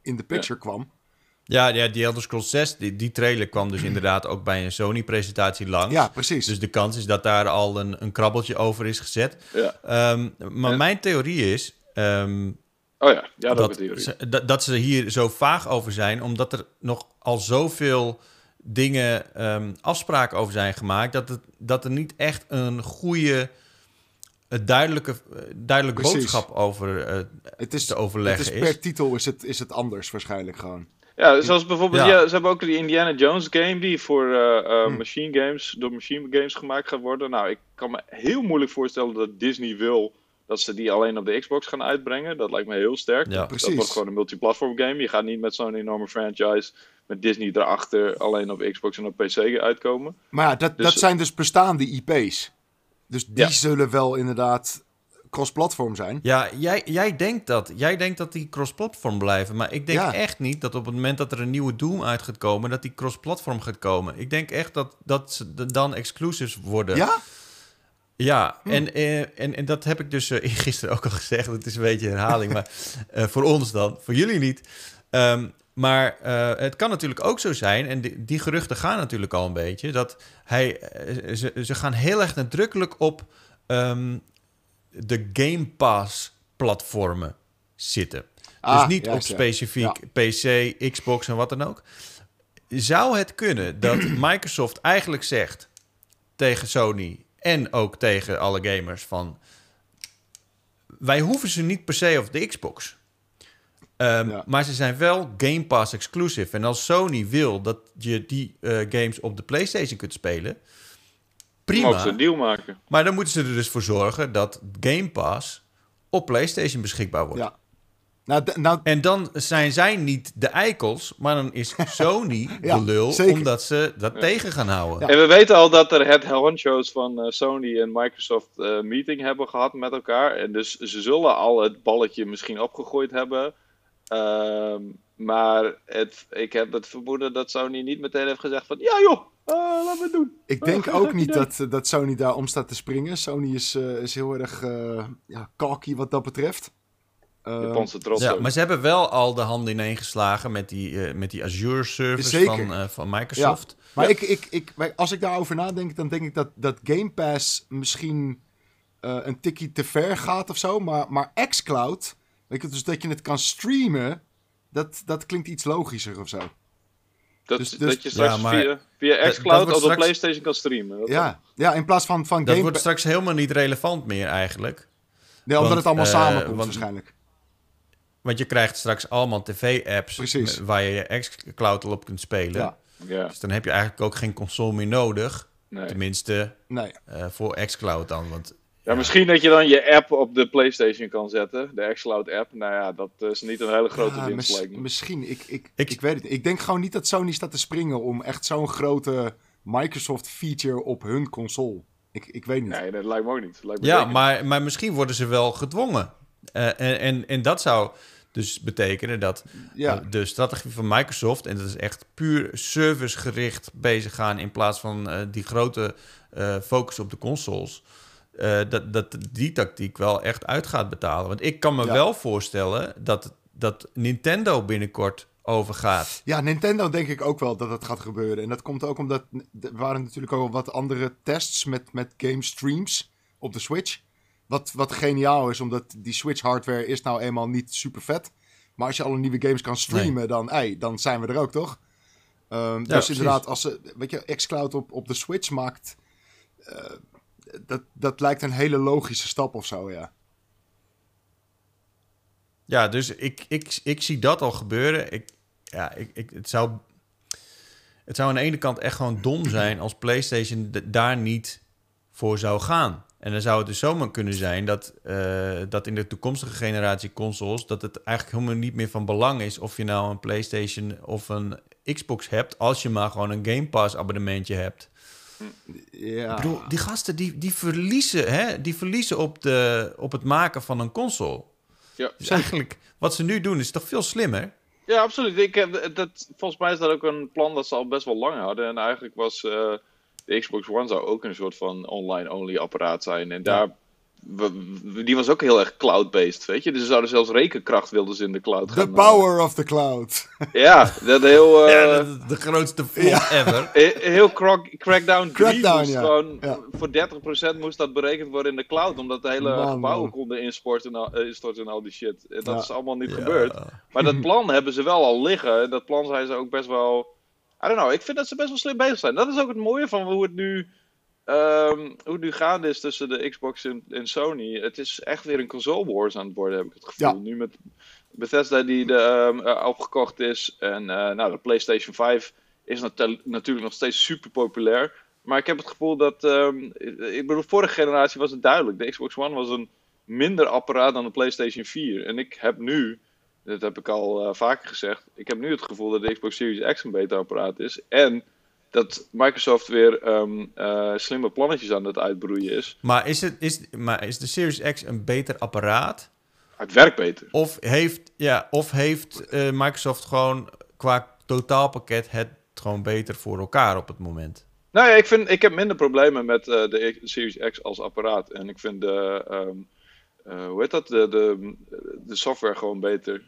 Speaker 2: in de picture kwam.
Speaker 1: ja, ja die Elder Scrolls 6, die, die trailer kwam dus inderdaad ook bij een Sony-presentatie langs.
Speaker 2: Ja, precies.
Speaker 1: Dus de kans is dat daar al een, een krabbeltje over is gezet.
Speaker 3: Ja.
Speaker 1: Ehm, maar
Speaker 3: Ja.
Speaker 1: mijn theorie is ehm,
Speaker 3: Oh ja, ja dat,
Speaker 1: ze, dat, dat ze hier zo vaag over zijn, omdat er nog al zoveel dingen, ehm, afspraken over zijn gemaakt, dat, het, dat er niet echt een goede, duidelijke, eh, duidelijke
Speaker 2: Precies.
Speaker 1: boodschap over eh,
Speaker 2: het is,
Speaker 1: te
Speaker 2: het
Speaker 1: overleggen
Speaker 2: is
Speaker 1: is.
Speaker 2: per titel is het, is het anders waarschijnlijk gewoon.
Speaker 3: Ja, zoals bijvoorbeeld,
Speaker 1: Ja.
Speaker 3: ja. ze hebben ook die Indiana Jones game die voor eh,
Speaker 2: Hm.
Speaker 3: Machine Games, door Machine Games gemaakt gaat worden. Nou, ik kan me heel moeilijk voorstellen dat Disney wil dat ze die alleen op de Xbox gaan uitbrengen. Dat lijkt me heel sterk.
Speaker 1: Ja.
Speaker 3: Dat
Speaker 2: Precies.
Speaker 3: wordt gewoon een multiplatform game. Je gaat niet met zo'n enorme franchise met Disney erachter alleen op Xbox en op PC uitkomen.
Speaker 2: Maar ja, dat,
Speaker 3: Dus-
Speaker 2: dat zijn dus bestaande IP's. Dus die
Speaker 3: Ja.
Speaker 2: zullen wel inderdaad cross-platform zijn.
Speaker 1: Ja, jij, jij, denkt dat. jij denkt dat die cross-platform blijven. Maar ik denk
Speaker 2: Ja.
Speaker 1: echt niet dat op het moment dat er een nieuwe Doom uit gaat komen, dat die cross-platform gaat komen. Ik denk echt dat, dat ze dan exclusives worden.
Speaker 2: Ja?
Speaker 1: Ja,
Speaker 2: Hm.
Speaker 1: en, eh, en, en dat heb ik dus eh, gisteren ook al gezegd. Het is een beetje herhaling, maar eh, voor ons dan, voor jullie niet. Ehm, maar eh, het kan natuurlijk ook zo zijn, en die, die geruchten gaan natuurlijk al een beetje, dat hij, eh, ze, ze gaan heel erg nadrukkelijk op ehm, de Game Pass platformen zitten.
Speaker 2: Ah,
Speaker 1: dus niet op
Speaker 2: ja.
Speaker 1: specifiek PC, Xbox en wat dan ook. Zou het kunnen dat Microsoft eigenlijk zegt tegen Sony en ook tegen alle gamers van... Wij hoeven ze niet per se op de Xbox. Ehm,
Speaker 2: Ja.
Speaker 1: Maar ze zijn wel Game Pass exclusive. En als Sony wil dat je die eh, games op de PlayStation kunt spelen...
Speaker 3: Prima. Mogen ze een deal maken.
Speaker 1: Maar dan moeten ze er dus voor zorgen dat Game Pass op PlayStation beschikbaar wordt.
Speaker 2: Ja. Nou, nou
Speaker 1: En dan zijn zij niet de eikels, maar dan is Sony
Speaker 2: Ja,
Speaker 1: de lul,
Speaker 2: zeker.
Speaker 1: omdat ze dat tegen gaan houden.
Speaker 2: Ja.
Speaker 3: En we weten al dat er het honcho's van eh, Sony en Microsoft eh, meeting hebben gehad met elkaar. En dus ze zullen al het balletje misschien opgegooid hebben. Ehm, maar het, ik heb het vermoeden dat Sony niet meteen heeft gezegd van... Ja joh, eh, laten we het doen.
Speaker 2: ik denk
Speaker 3: Oh,
Speaker 2: ook niet
Speaker 3: idee.
Speaker 2: dat, dat Sony daar om staat te springen. Sony is, eh, is heel erg eh ja, cocky wat dat betreft. Eh,
Speaker 3: Japanse trots
Speaker 1: Ja, maar ze hebben wel al de handen ineen geslagen met die, eh, met die Azure service van, eh, van Microsoft.
Speaker 2: Maar
Speaker 3: Ja.
Speaker 2: ik, ik, ik, maar als ik daarover nadenk, dan denk ik dat, dat Game Pass misschien eh, een tikkie te ver gaat of zo. Maar, maar xCloud, weet je, dus dat je het kan streamen, dat, dat klinkt iets logischer of zo.
Speaker 3: dat,
Speaker 2: dus- dus-
Speaker 3: dat je straks
Speaker 1: Ja, maar-
Speaker 3: via, via xCloud op
Speaker 1: straks-
Speaker 3: PlayStation kan streamen. Dat
Speaker 2: Ja, ja in plaats van, van
Speaker 1: Dat
Speaker 2: Game
Speaker 1: wordt straks helemaal niet relevant meer eigenlijk.
Speaker 2: Nee, omdat
Speaker 1: want,
Speaker 2: het allemaal
Speaker 1: eh,
Speaker 2: samenkomt
Speaker 1: want-
Speaker 2: waarschijnlijk.
Speaker 1: Want je krijgt straks allemaal tv-apps waar je je xCloud al op kunt spelen.
Speaker 2: Ja.
Speaker 3: Ja,
Speaker 1: Dus dan heb je eigenlijk ook geen console meer nodig.
Speaker 3: nee.
Speaker 1: Tenminste,
Speaker 2: Nee.
Speaker 1: eh, voor xCloud dan. Want
Speaker 3: Ja, misschien dat je dan je app op de PlayStation kan zetten, de xCloud app. Nou ja, dat is niet een hele grote
Speaker 2: Ja,
Speaker 3: winst,
Speaker 2: mis- misschien. Ik, ik,
Speaker 1: Ik-
Speaker 2: ik, weet het niet. Ik denk gewoon niet dat Sony staat te springen om echt zo'n grote Microsoft feature op hun console. Ik, ik weet niet.
Speaker 3: Nee, dat lijkt me ook niet. Lijkt me
Speaker 1: Ja, maar, maar misschien worden ze wel gedwongen. Eh, en, en, en dat zou dus betekenen dat
Speaker 2: Ja.
Speaker 1: eh, de strategie van Microsoft, en dat is echt puur servicegericht bezig gaan in plaats van eh, die grote eh, focus op de consoles, eh, dat, dat die tactiek wel echt uit gaat betalen. Want ik kan me
Speaker 2: Ja.
Speaker 1: wel voorstellen dat, dat Nintendo binnenkort overgaat.
Speaker 2: Ja, Nintendo denk ik ook wel dat dat gaat gebeuren. En dat komt ook omdat er waren natuurlijk al wat andere tests met, met game streams op de Switch. Wat, wat geniaal is, omdat die Switch hardware is nou eenmaal niet super vet. Maar als je alle nieuwe games kan streamen, dan, ey, dan zijn we er ook, toch? Ehm, dus
Speaker 1: precies.
Speaker 2: inderdaad, als ze, weet je, xCloud op, op de Switch maakt, eh, dat, dat lijkt een hele logische stap of zo, ja.
Speaker 1: Ja, dus ik, ik, ik zie dat al gebeuren. Ik, ja, ik, ik, het, zou, het zou aan de ene kant echt gewoon dom zijn als PlayStation daar niet voor zou gaan. En dan zou het dus zomaar kunnen zijn dat, eh, dat in de toekomstige generatie consoles... dat het eigenlijk helemaal niet meer van belang is... of je nou een PlayStation of een Xbox hebt... als je maar gewoon een Game Pass abonnementje hebt.
Speaker 2: Ja.
Speaker 1: Ik bedoel, die gasten die, die verliezen, hè, die verliezen op, de, op het maken van een console.
Speaker 3: Ja.
Speaker 1: Dus eigenlijk, wat ze nu doen, is toch veel slimmer?
Speaker 3: Ja, absoluut. Ik heb, dat, volgens mij is dat ook een plan dat ze al best wel lang hadden. En eigenlijk was eh, de Xbox One zou ook een soort van online-only apparaat zijn. En daar, die was ook heel erg cloud-based, weet je. Dus ze zouden zelfs rekenkracht wilden ze in de cloud
Speaker 2: The
Speaker 3: gaan.
Speaker 2: power of the cloud.
Speaker 3: Ja, dat heel... eh,
Speaker 1: ja, de grootste flop ever.
Speaker 3: he- Heel crack, Crackdown 3
Speaker 2: Crackdown,
Speaker 3: moest
Speaker 2: ja.
Speaker 3: gewoon...
Speaker 2: Ja.
Speaker 3: Voor 30% moest dat berekend worden in de cloud. Omdat de hele
Speaker 2: Man,
Speaker 3: gebouwen
Speaker 2: man.
Speaker 3: konden instorten en, al, eh, instorten en al die shit. En dat
Speaker 2: Ja.
Speaker 3: is allemaal niet
Speaker 1: Ja.
Speaker 3: gebeurd. Maar dat plan hebben ze wel al liggen. En dat plan zijn ze ook best wel. I don't know, ik vind dat ze best wel slim bezig zijn. Dat is ook het mooie van hoe het nu. Ehm, hoe het nu gaande is tussen de Xbox en, en Sony. Het is echt weer een console wars aan het worden, heb ik het gevoel.
Speaker 2: Ja.
Speaker 3: Nu met Bethesda die de, eh, opgekocht is. En eh, nou, de PlayStation 5 is nat- natuurlijk nog steeds super populair. Maar ik heb het gevoel dat. ehm, ik bedoel, vorige generatie was het duidelijk. De Xbox One was een minder apparaat dan de PlayStation 4. En ik heb nu dat heb ik al vaker gezegd. Ik heb nu het gevoel dat de Xbox Series X een beter apparaat is. En dat Microsoft weer ehm, eh, slimme plannetjes aan het uitbroeien is.
Speaker 1: Maar is, het, is, maar is de Series X een beter apparaat?
Speaker 3: Het werkt beter.
Speaker 1: Of heeft, ja, of heeft eh, Microsoft gewoon qua totaalpakket het gewoon beter voor elkaar op het moment?
Speaker 3: Nou ja, ik, vind, ik heb minder problemen met eh, de Series X als apparaat. En ik vind de, ehm, eh, hoe heet dat, de, de, de software gewoon beter.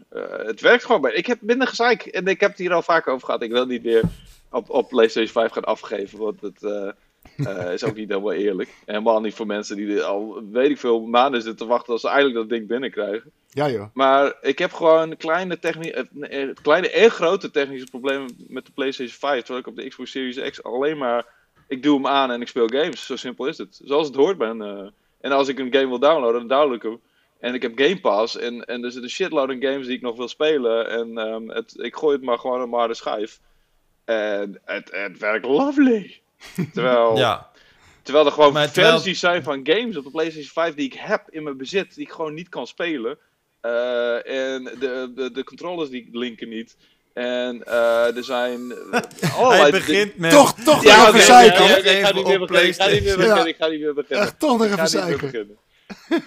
Speaker 3: Het werkt gewoon beter. Ik heb minder gezeik. En ik heb het hier al vaker over gehad. Ik wil niet weer op, op PlayStation 5 gaan afgeven. Want het eh, eh, is ook niet helemaal eerlijk. Helemaal niet voor mensen die al, weet ik veel, maanden zitten te wachten als ze eindelijk dat ding binnenkrijgen.
Speaker 2: Ja, joh.
Speaker 3: Maar ik heb gewoon kleine, eh, kleine en grote technische problemen met de PlayStation 5. Terwijl ik op de Xbox Series X alleen maar. Ik doe hem aan en ik speel games. Zo simpel is het. Zoals het hoort ben. en als ik een game wil downloaden, dan download ik hem. En ik heb Game Pass. En, en er zit een shitload aan games die ik nog wil spelen. En ehm, het, ik gooi het maar gewoon op mijn harde schijf. En het, het werkt lovely. Terwijl.
Speaker 1: Ja,
Speaker 3: Terwijl er gewoon
Speaker 1: Maar terwijl-
Speaker 3: versies zijn van games op de PlayStation 5 die ik heb in mijn bezit, die ik gewoon niet kan spelen. Eh, en de, de, de controllers die linken niet. En eh, er zijn eh, allerlei
Speaker 1: hij begint met...
Speaker 2: Toch, toch
Speaker 3: Ja,
Speaker 2: nog
Speaker 3: oké,
Speaker 2: even
Speaker 3: ja,
Speaker 2: zeiken.
Speaker 3: ja, ik ga niet meer beginnen. Ik ga niet meer beginnen. Ik ga niet meer beginnen.
Speaker 2: Echt toch nog even zeiken.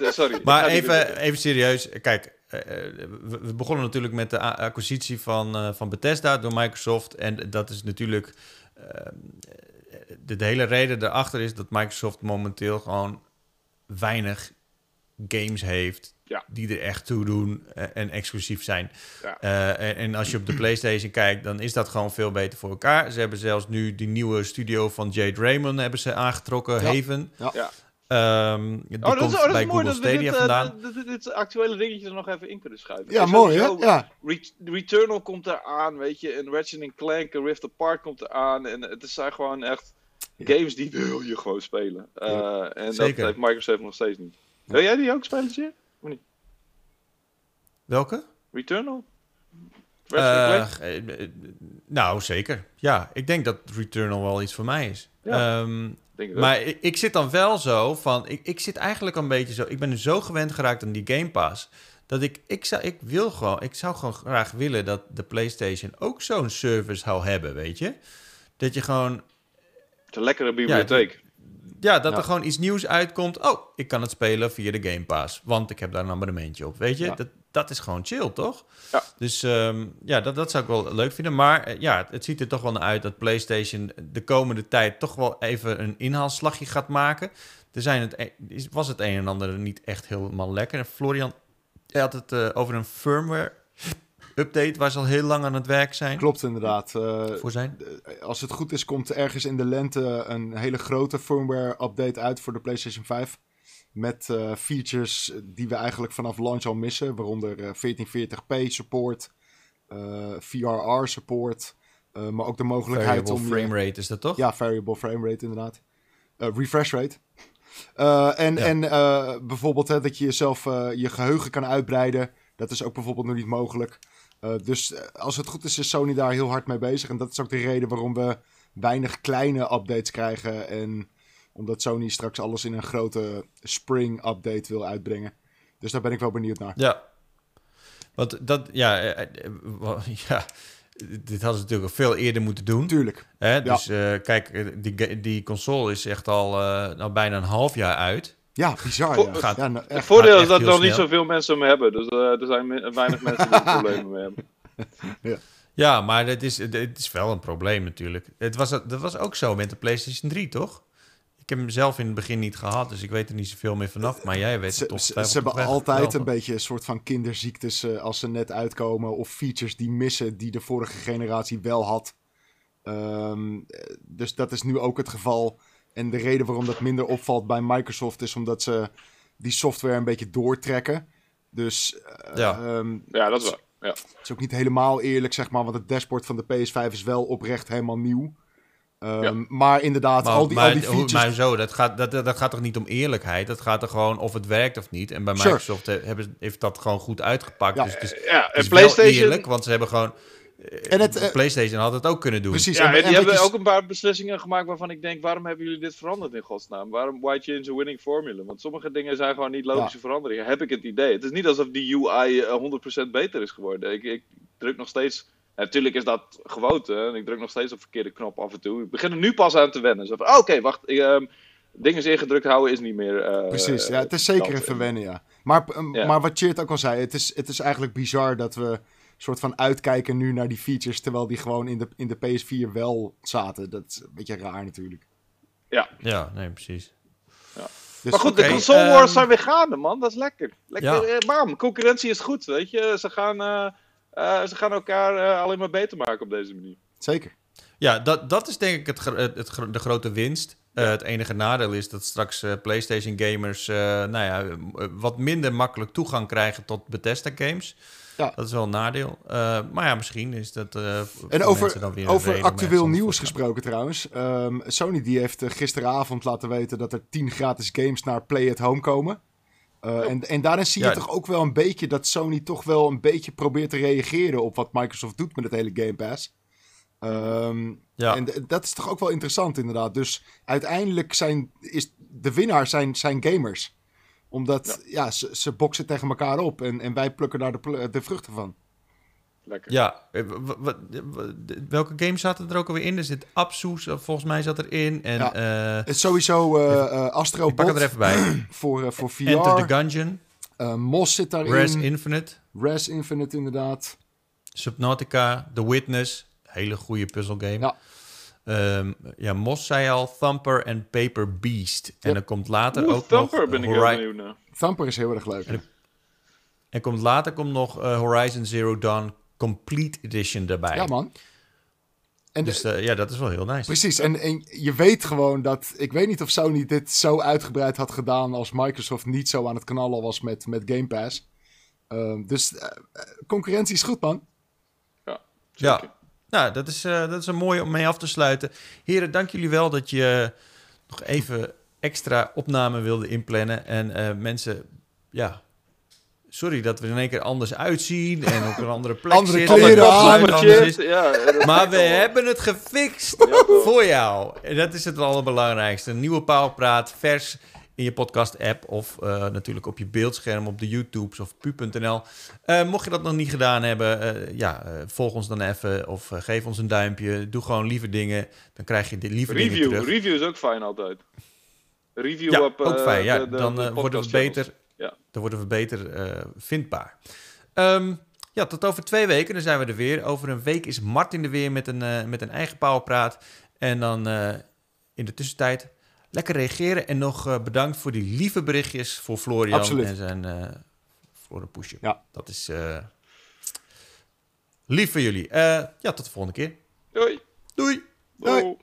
Speaker 3: Sorry.
Speaker 1: Maar even, even serieus. Kijk, we, we begonnen natuurlijk met de acquisitie van, eh, van Bethesda door Microsoft. En dat is natuurlijk... eh, de, de hele reden daarachter is dat Microsoft momenteel gewoon weinig games heeft
Speaker 3: Ja.
Speaker 1: die er echt toe doen eh, en exclusief zijn.
Speaker 3: Ja.
Speaker 1: Eh, en, en als je op de PlayStation kijkt, dan is dat gewoon veel beter voor elkaar. Ze hebben zelfs nu die nieuwe studio van Jade Raymond hebben ze aangetrokken,
Speaker 2: Ja.
Speaker 1: Haven.
Speaker 2: Ja.
Speaker 1: Ehm, die
Speaker 3: Oh, dat
Speaker 1: komt
Speaker 3: is, oh, dat
Speaker 1: bij
Speaker 3: is mooi
Speaker 1: Google
Speaker 3: dat we
Speaker 1: Stadia
Speaker 3: dit, eh,
Speaker 1: vandaan.
Speaker 3: dit, dit, dit actuele dingetje er nog even in kunnen schuiven.
Speaker 2: Ja, mooi hè?
Speaker 3: sowieso,
Speaker 2: Ja.
Speaker 3: Re- Returnal komt eraan, weet je. En Ratchet Clank en Rift Apart komt eraan. En het zijn gewoon echt games die wil je gewoon spelen. Eh, en
Speaker 1: Zeker.
Speaker 3: dat heeft Microsoft nog steeds niet. Wil jij die ook spelen, Jim?
Speaker 1: Welke?
Speaker 3: Returnal? Ratchet
Speaker 1: Eh,
Speaker 3: Clank?
Speaker 1: eh, eh, nou, zeker. Ja, ik denk dat Returnal wel iets voor mij is.
Speaker 3: Ja.
Speaker 1: Ehm,
Speaker 3: Denk
Speaker 1: maar ik, ik zit dan wel zo van... Ik, ik zit eigenlijk een beetje zo... Ik ben zo gewend geraakt aan die Game Pass... dat ik... Ik zou, ik wil gewoon... Ik zou gewoon graag willen dat de PlayStation ook zo'n service zou hebben, weet je? Dat je gewoon...
Speaker 3: Het is een lekkere bibliotheek.
Speaker 1: Ja, dat
Speaker 2: Ja.
Speaker 1: er gewoon iets nieuws uitkomt. Oh, ik kan het spelen via de Game Pass. Want ik heb daar een abonnementje op. Weet je,
Speaker 2: Ja.
Speaker 1: dat, dat is gewoon chill, toch?
Speaker 3: Ja.
Speaker 1: Dus ehm, ja, dat, dat zou ik wel leuk vinden. Maar eh, ja, het, ziet er toch wel naar uit dat PlayStation de komende tijd toch wel even een inhaalslagje gaat maken. Er zijn het, e- was het een en ander niet echt helemaal lekker. En Florian had het eh, over een firmware update waar ze al heel lang aan het werk zijn.
Speaker 2: Klopt inderdaad. Eh,
Speaker 1: Voor zijn.
Speaker 2: als het goed is, komt er ergens in de lente een hele grote firmware update uit voor de PlayStation 5. Met eh, features die we eigenlijk vanaf launch al missen. Waaronder eh, 1440p support, eh, VRR support. eh, maar ook de mogelijkheid
Speaker 1: Variable
Speaker 2: om... je-
Speaker 1: frame rate is dat toch?
Speaker 2: Ja, variable frame rate inderdaad. Eh, refresh rate. Eh, en
Speaker 1: Ja.
Speaker 2: en eh, bijvoorbeeld hè, dat je jezelf eh, je geheugen kan uitbreiden. Dat is ook bijvoorbeeld nog niet mogelijk. Dus als het goed is, is Sony daar heel hard mee bezig. En dat is ook de reden waarom we weinig kleine updates krijgen. En omdat Sony straks alles in een grote spring update wil uitbrengen. Dus daar ben ik wel benieuwd naar.
Speaker 1: Ja. Want dat, ja, ja dit hadden ze natuurlijk veel eerder moeten doen.
Speaker 2: Tuurlijk.
Speaker 1: Hè? Dus ja. uh, kijk, die, die console is echt al uh, nou bijna een half jaar uit.
Speaker 2: Ja, bizar. ja.
Speaker 4: Gaat, ja, nou, het voordeel is dat er nog niet zoveel mensen hem hebben. Dus uh, er zijn weinig mensen die er problemen mee hebben.
Speaker 1: ja. ja, maar het is, het is wel een probleem natuurlijk. Het was, dat was ook zo met de PlayStation 3, toch? Ik heb hem zelf in het begin niet gehad, dus ik weet er niet zoveel meer vanaf. Maar jij weet het toch.
Speaker 2: Ze, ze hebben altijd een beetje een soort van kinderziektes uh, als ze net uitkomen. Of features die missen die de vorige generatie wel had. Um, dus dat is nu ook het geval. En de reden waarom dat minder opvalt bij Microsoft is omdat ze die software een beetje doortrekken. Dus uh,
Speaker 4: ja. Um, ja, dat is waar. Ja.
Speaker 2: Het is ook niet helemaal eerlijk, zeg maar, want het dashboard van de PS5 is wel oprecht helemaal nieuw. Um, ja. Maar inderdaad,
Speaker 1: maar,
Speaker 2: al, die,
Speaker 1: maar,
Speaker 2: al die features...
Speaker 1: Maar zo, dat gaat, dat, dat gaat toch niet om eerlijkheid? Dat gaat er gewoon of het werkt of niet. En bij sure. Microsoft hebben, heeft dat gewoon goed uitgepakt.
Speaker 4: Ja.
Speaker 1: Dus het is,
Speaker 4: ja,
Speaker 1: het is
Speaker 4: PlayStation...
Speaker 1: wel eerlijk, want ze hebben gewoon...
Speaker 2: En het,
Speaker 1: uh, PlayStation had het ook kunnen doen.
Speaker 2: Precies.
Speaker 4: Ja,
Speaker 2: en,
Speaker 4: en die
Speaker 2: en
Speaker 4: hebben
Speaker 2: je...
Speaker 4: ook een paar beslissingen gemaakt waarvan ik denk: waarom hebben jullie dit veranderd in godsnaam? Waarom why change a winning formula? Want sommige dingen zijn gewoon niet logische ja. veranderingen. Heb ik het idee. Het is niet alsof die UI uh, 100% beter is geworden. Ik, ik druk nog steeds. Natuurlijk is dat gewoonte. En ik druk nog steeds op verkeerde knop af en toe. Ik begin er nu pas aan te wennen. Oh, oké, okay, wacht. Ik, um, dingen ingedrukt houden is niet meer. Uh,
Speaker 2: Precies, ja, het is zeker een verwennen, ja. Maar, um, ja. maar wat Cheert ook al zei, het is, het is eigenlijk bizar dat we soort van uitkijken nu naar die features, terwijl die gewoon in de, in de PS4 wel zaten. Dat is een beetje raar natuurlijk.
Speaker 4: Ja.
Speaker 1: Ja, nee, precies.
Speaker 4: Ja. Dus, maar goed, okay, de console wars um, zijn weer gaande, man. Dat is lekker. Lekker, ja. bam, concurrentie is goed, weet je. Ze gaan, uh, uh, ze gaan elkaar uh, alleen maar beter maken op deze manier.
Speaker 2: Zeker.
Speaker 1: Ja, dat, dat is denk ik het, het, het de grote winst. Ja. het enige nadeel is dat straks PlayStation gamers nou ja, wat minder makkelijk toegang krijgen tot Bethesda games.
Speaker 2: Ja.
Speaker 1: Dat is wel een nadeel. Uh, maar ja, misschien is dat. Uh,
Speaker 2: en over, dan weer over actueel nieuws gesproken trouwens. Um, Sony die heeft uh, gisteravond laten weten dat er 10 gratis games naar Play at Home komen. Uh, en, en daarin zie je ja. toch ook wel een beetje dat Sony toch wel een beetje probeert te reageren op wat Microsoft doet met het hele Game Pass. Um, ja. En dat is toch ook wel interessant inderdaad. Dus uiteindelijk zijn is de winnaar zijn, zijn gamers omdat, ja, ja ze, ze boksen tegen elkaar op en, en wij plukken daar de, de vruchten van.
Speaker 4: Lekker.
Speaker 1: Ja, welke games zaten er ook alweer in? Er zit Absus, volgens mij zat erin. En,
Speaker 2: ja.
Speaker 1: uh,
Speaker 2: het is sowieso uh, uh, Astro
Speaker 1: Ik pak het er even bij.
Speaker 2: voor, uh, voor VR.
Speaker 1: Enter the Gungeon.
Speaker 2: Uh, Mos zit daarin.
Speaker 1: Res Infinite.
Speaker 2: Res Infinite, inderdaad.
Speaker 1: Subnautica, The Witness. Hele goede puzzelgame.
Speaker 2: Ja.
Speaker 1: Um, ja, Mos zei al, Thumper en Paper Beast. En dan komt later
Speaker 4: Oeh,
Speaker 1: ook
Speaker 4: Thumper
Speaker 1: nog...
Speaker 4: ben ik heel benieuwd naar.
Speaker 2: Thumper is heel erg leuk.
Speaker 1: En, en komt later komt nog uh, Horizon Zero Dawn Complete Edition erbij.
Speaker 2: Ja, man.
Speaker 1: En dus uh, ja, dat is wel heel nice.
Speaker 2: Precies, en, en je weet gewoon dat... Ik weet niet of Sony dit zo uitgebreid had gedaan... als Microsoft niet zo aan het knallen was met, met Game Pass. Uh, dus uh, concurrentie is goed, man.
Speaker 4: Ja,
Speaker 1: zeker. Ja. Nou, dat is, uh, dat is een mooie om mee af te sluiten. Heren, dank jullie wel dat je nog even extra opname wilde inplannen. En uh, mensen, ja, sorry dat we er in één keer anders uitzien en op een andere plek
Speaker 2: andere
Speaker 1: zitten.
Speaker 2: Kleren.
Speaker 1: Is. Ja, maar we hebben het gefixt ja. voor jou. En dat is het allerbelangrijkste. Een nieuwe Paalpraat, vers in je podcast-app of uh, natuurlijk op je beeldscherm op de YouTubes of pu.nl. Uh, mocht je dat nog niet gedaan hebben, uh, ja, volg ons dan even of geef ons een duimpje. Doe gewoon lieve dingen, dan krijg je de lieve
Speaker 4: Review.
Speaker 1: dingen terug.
Speaker 4: Review is ook fijn altijd. Review
Speaker 1: ja,
Speaker 4: op
Speaker 1: ook fijn. Ja,
Speaker 4: de, de,
Speaker 1: dan
Speaker 4: de
Speaker 1: worden we beter,
Speaker 4: ja.
Speaker 1: dan worden we beter vindbaar. Um, ja, tot over twee weken, dan zijn we er weer. Over een week is Martin er weer met een, met een eigen powerpraat. En dan in de tussentijd lekker reageren. En nog bedankt voor die lieve berichtjes voor Florian
Speaker 2: Absoluut.
Speaker 1: en zijn uh, Floren Poesje.
Speaker 2: Ja.
Speaker 1: Dat is lief voor jullie. ja, tot de volgende keer.
Speaker 4: Doei.
Speaker 1: Doei.
Speaker 2: Doei.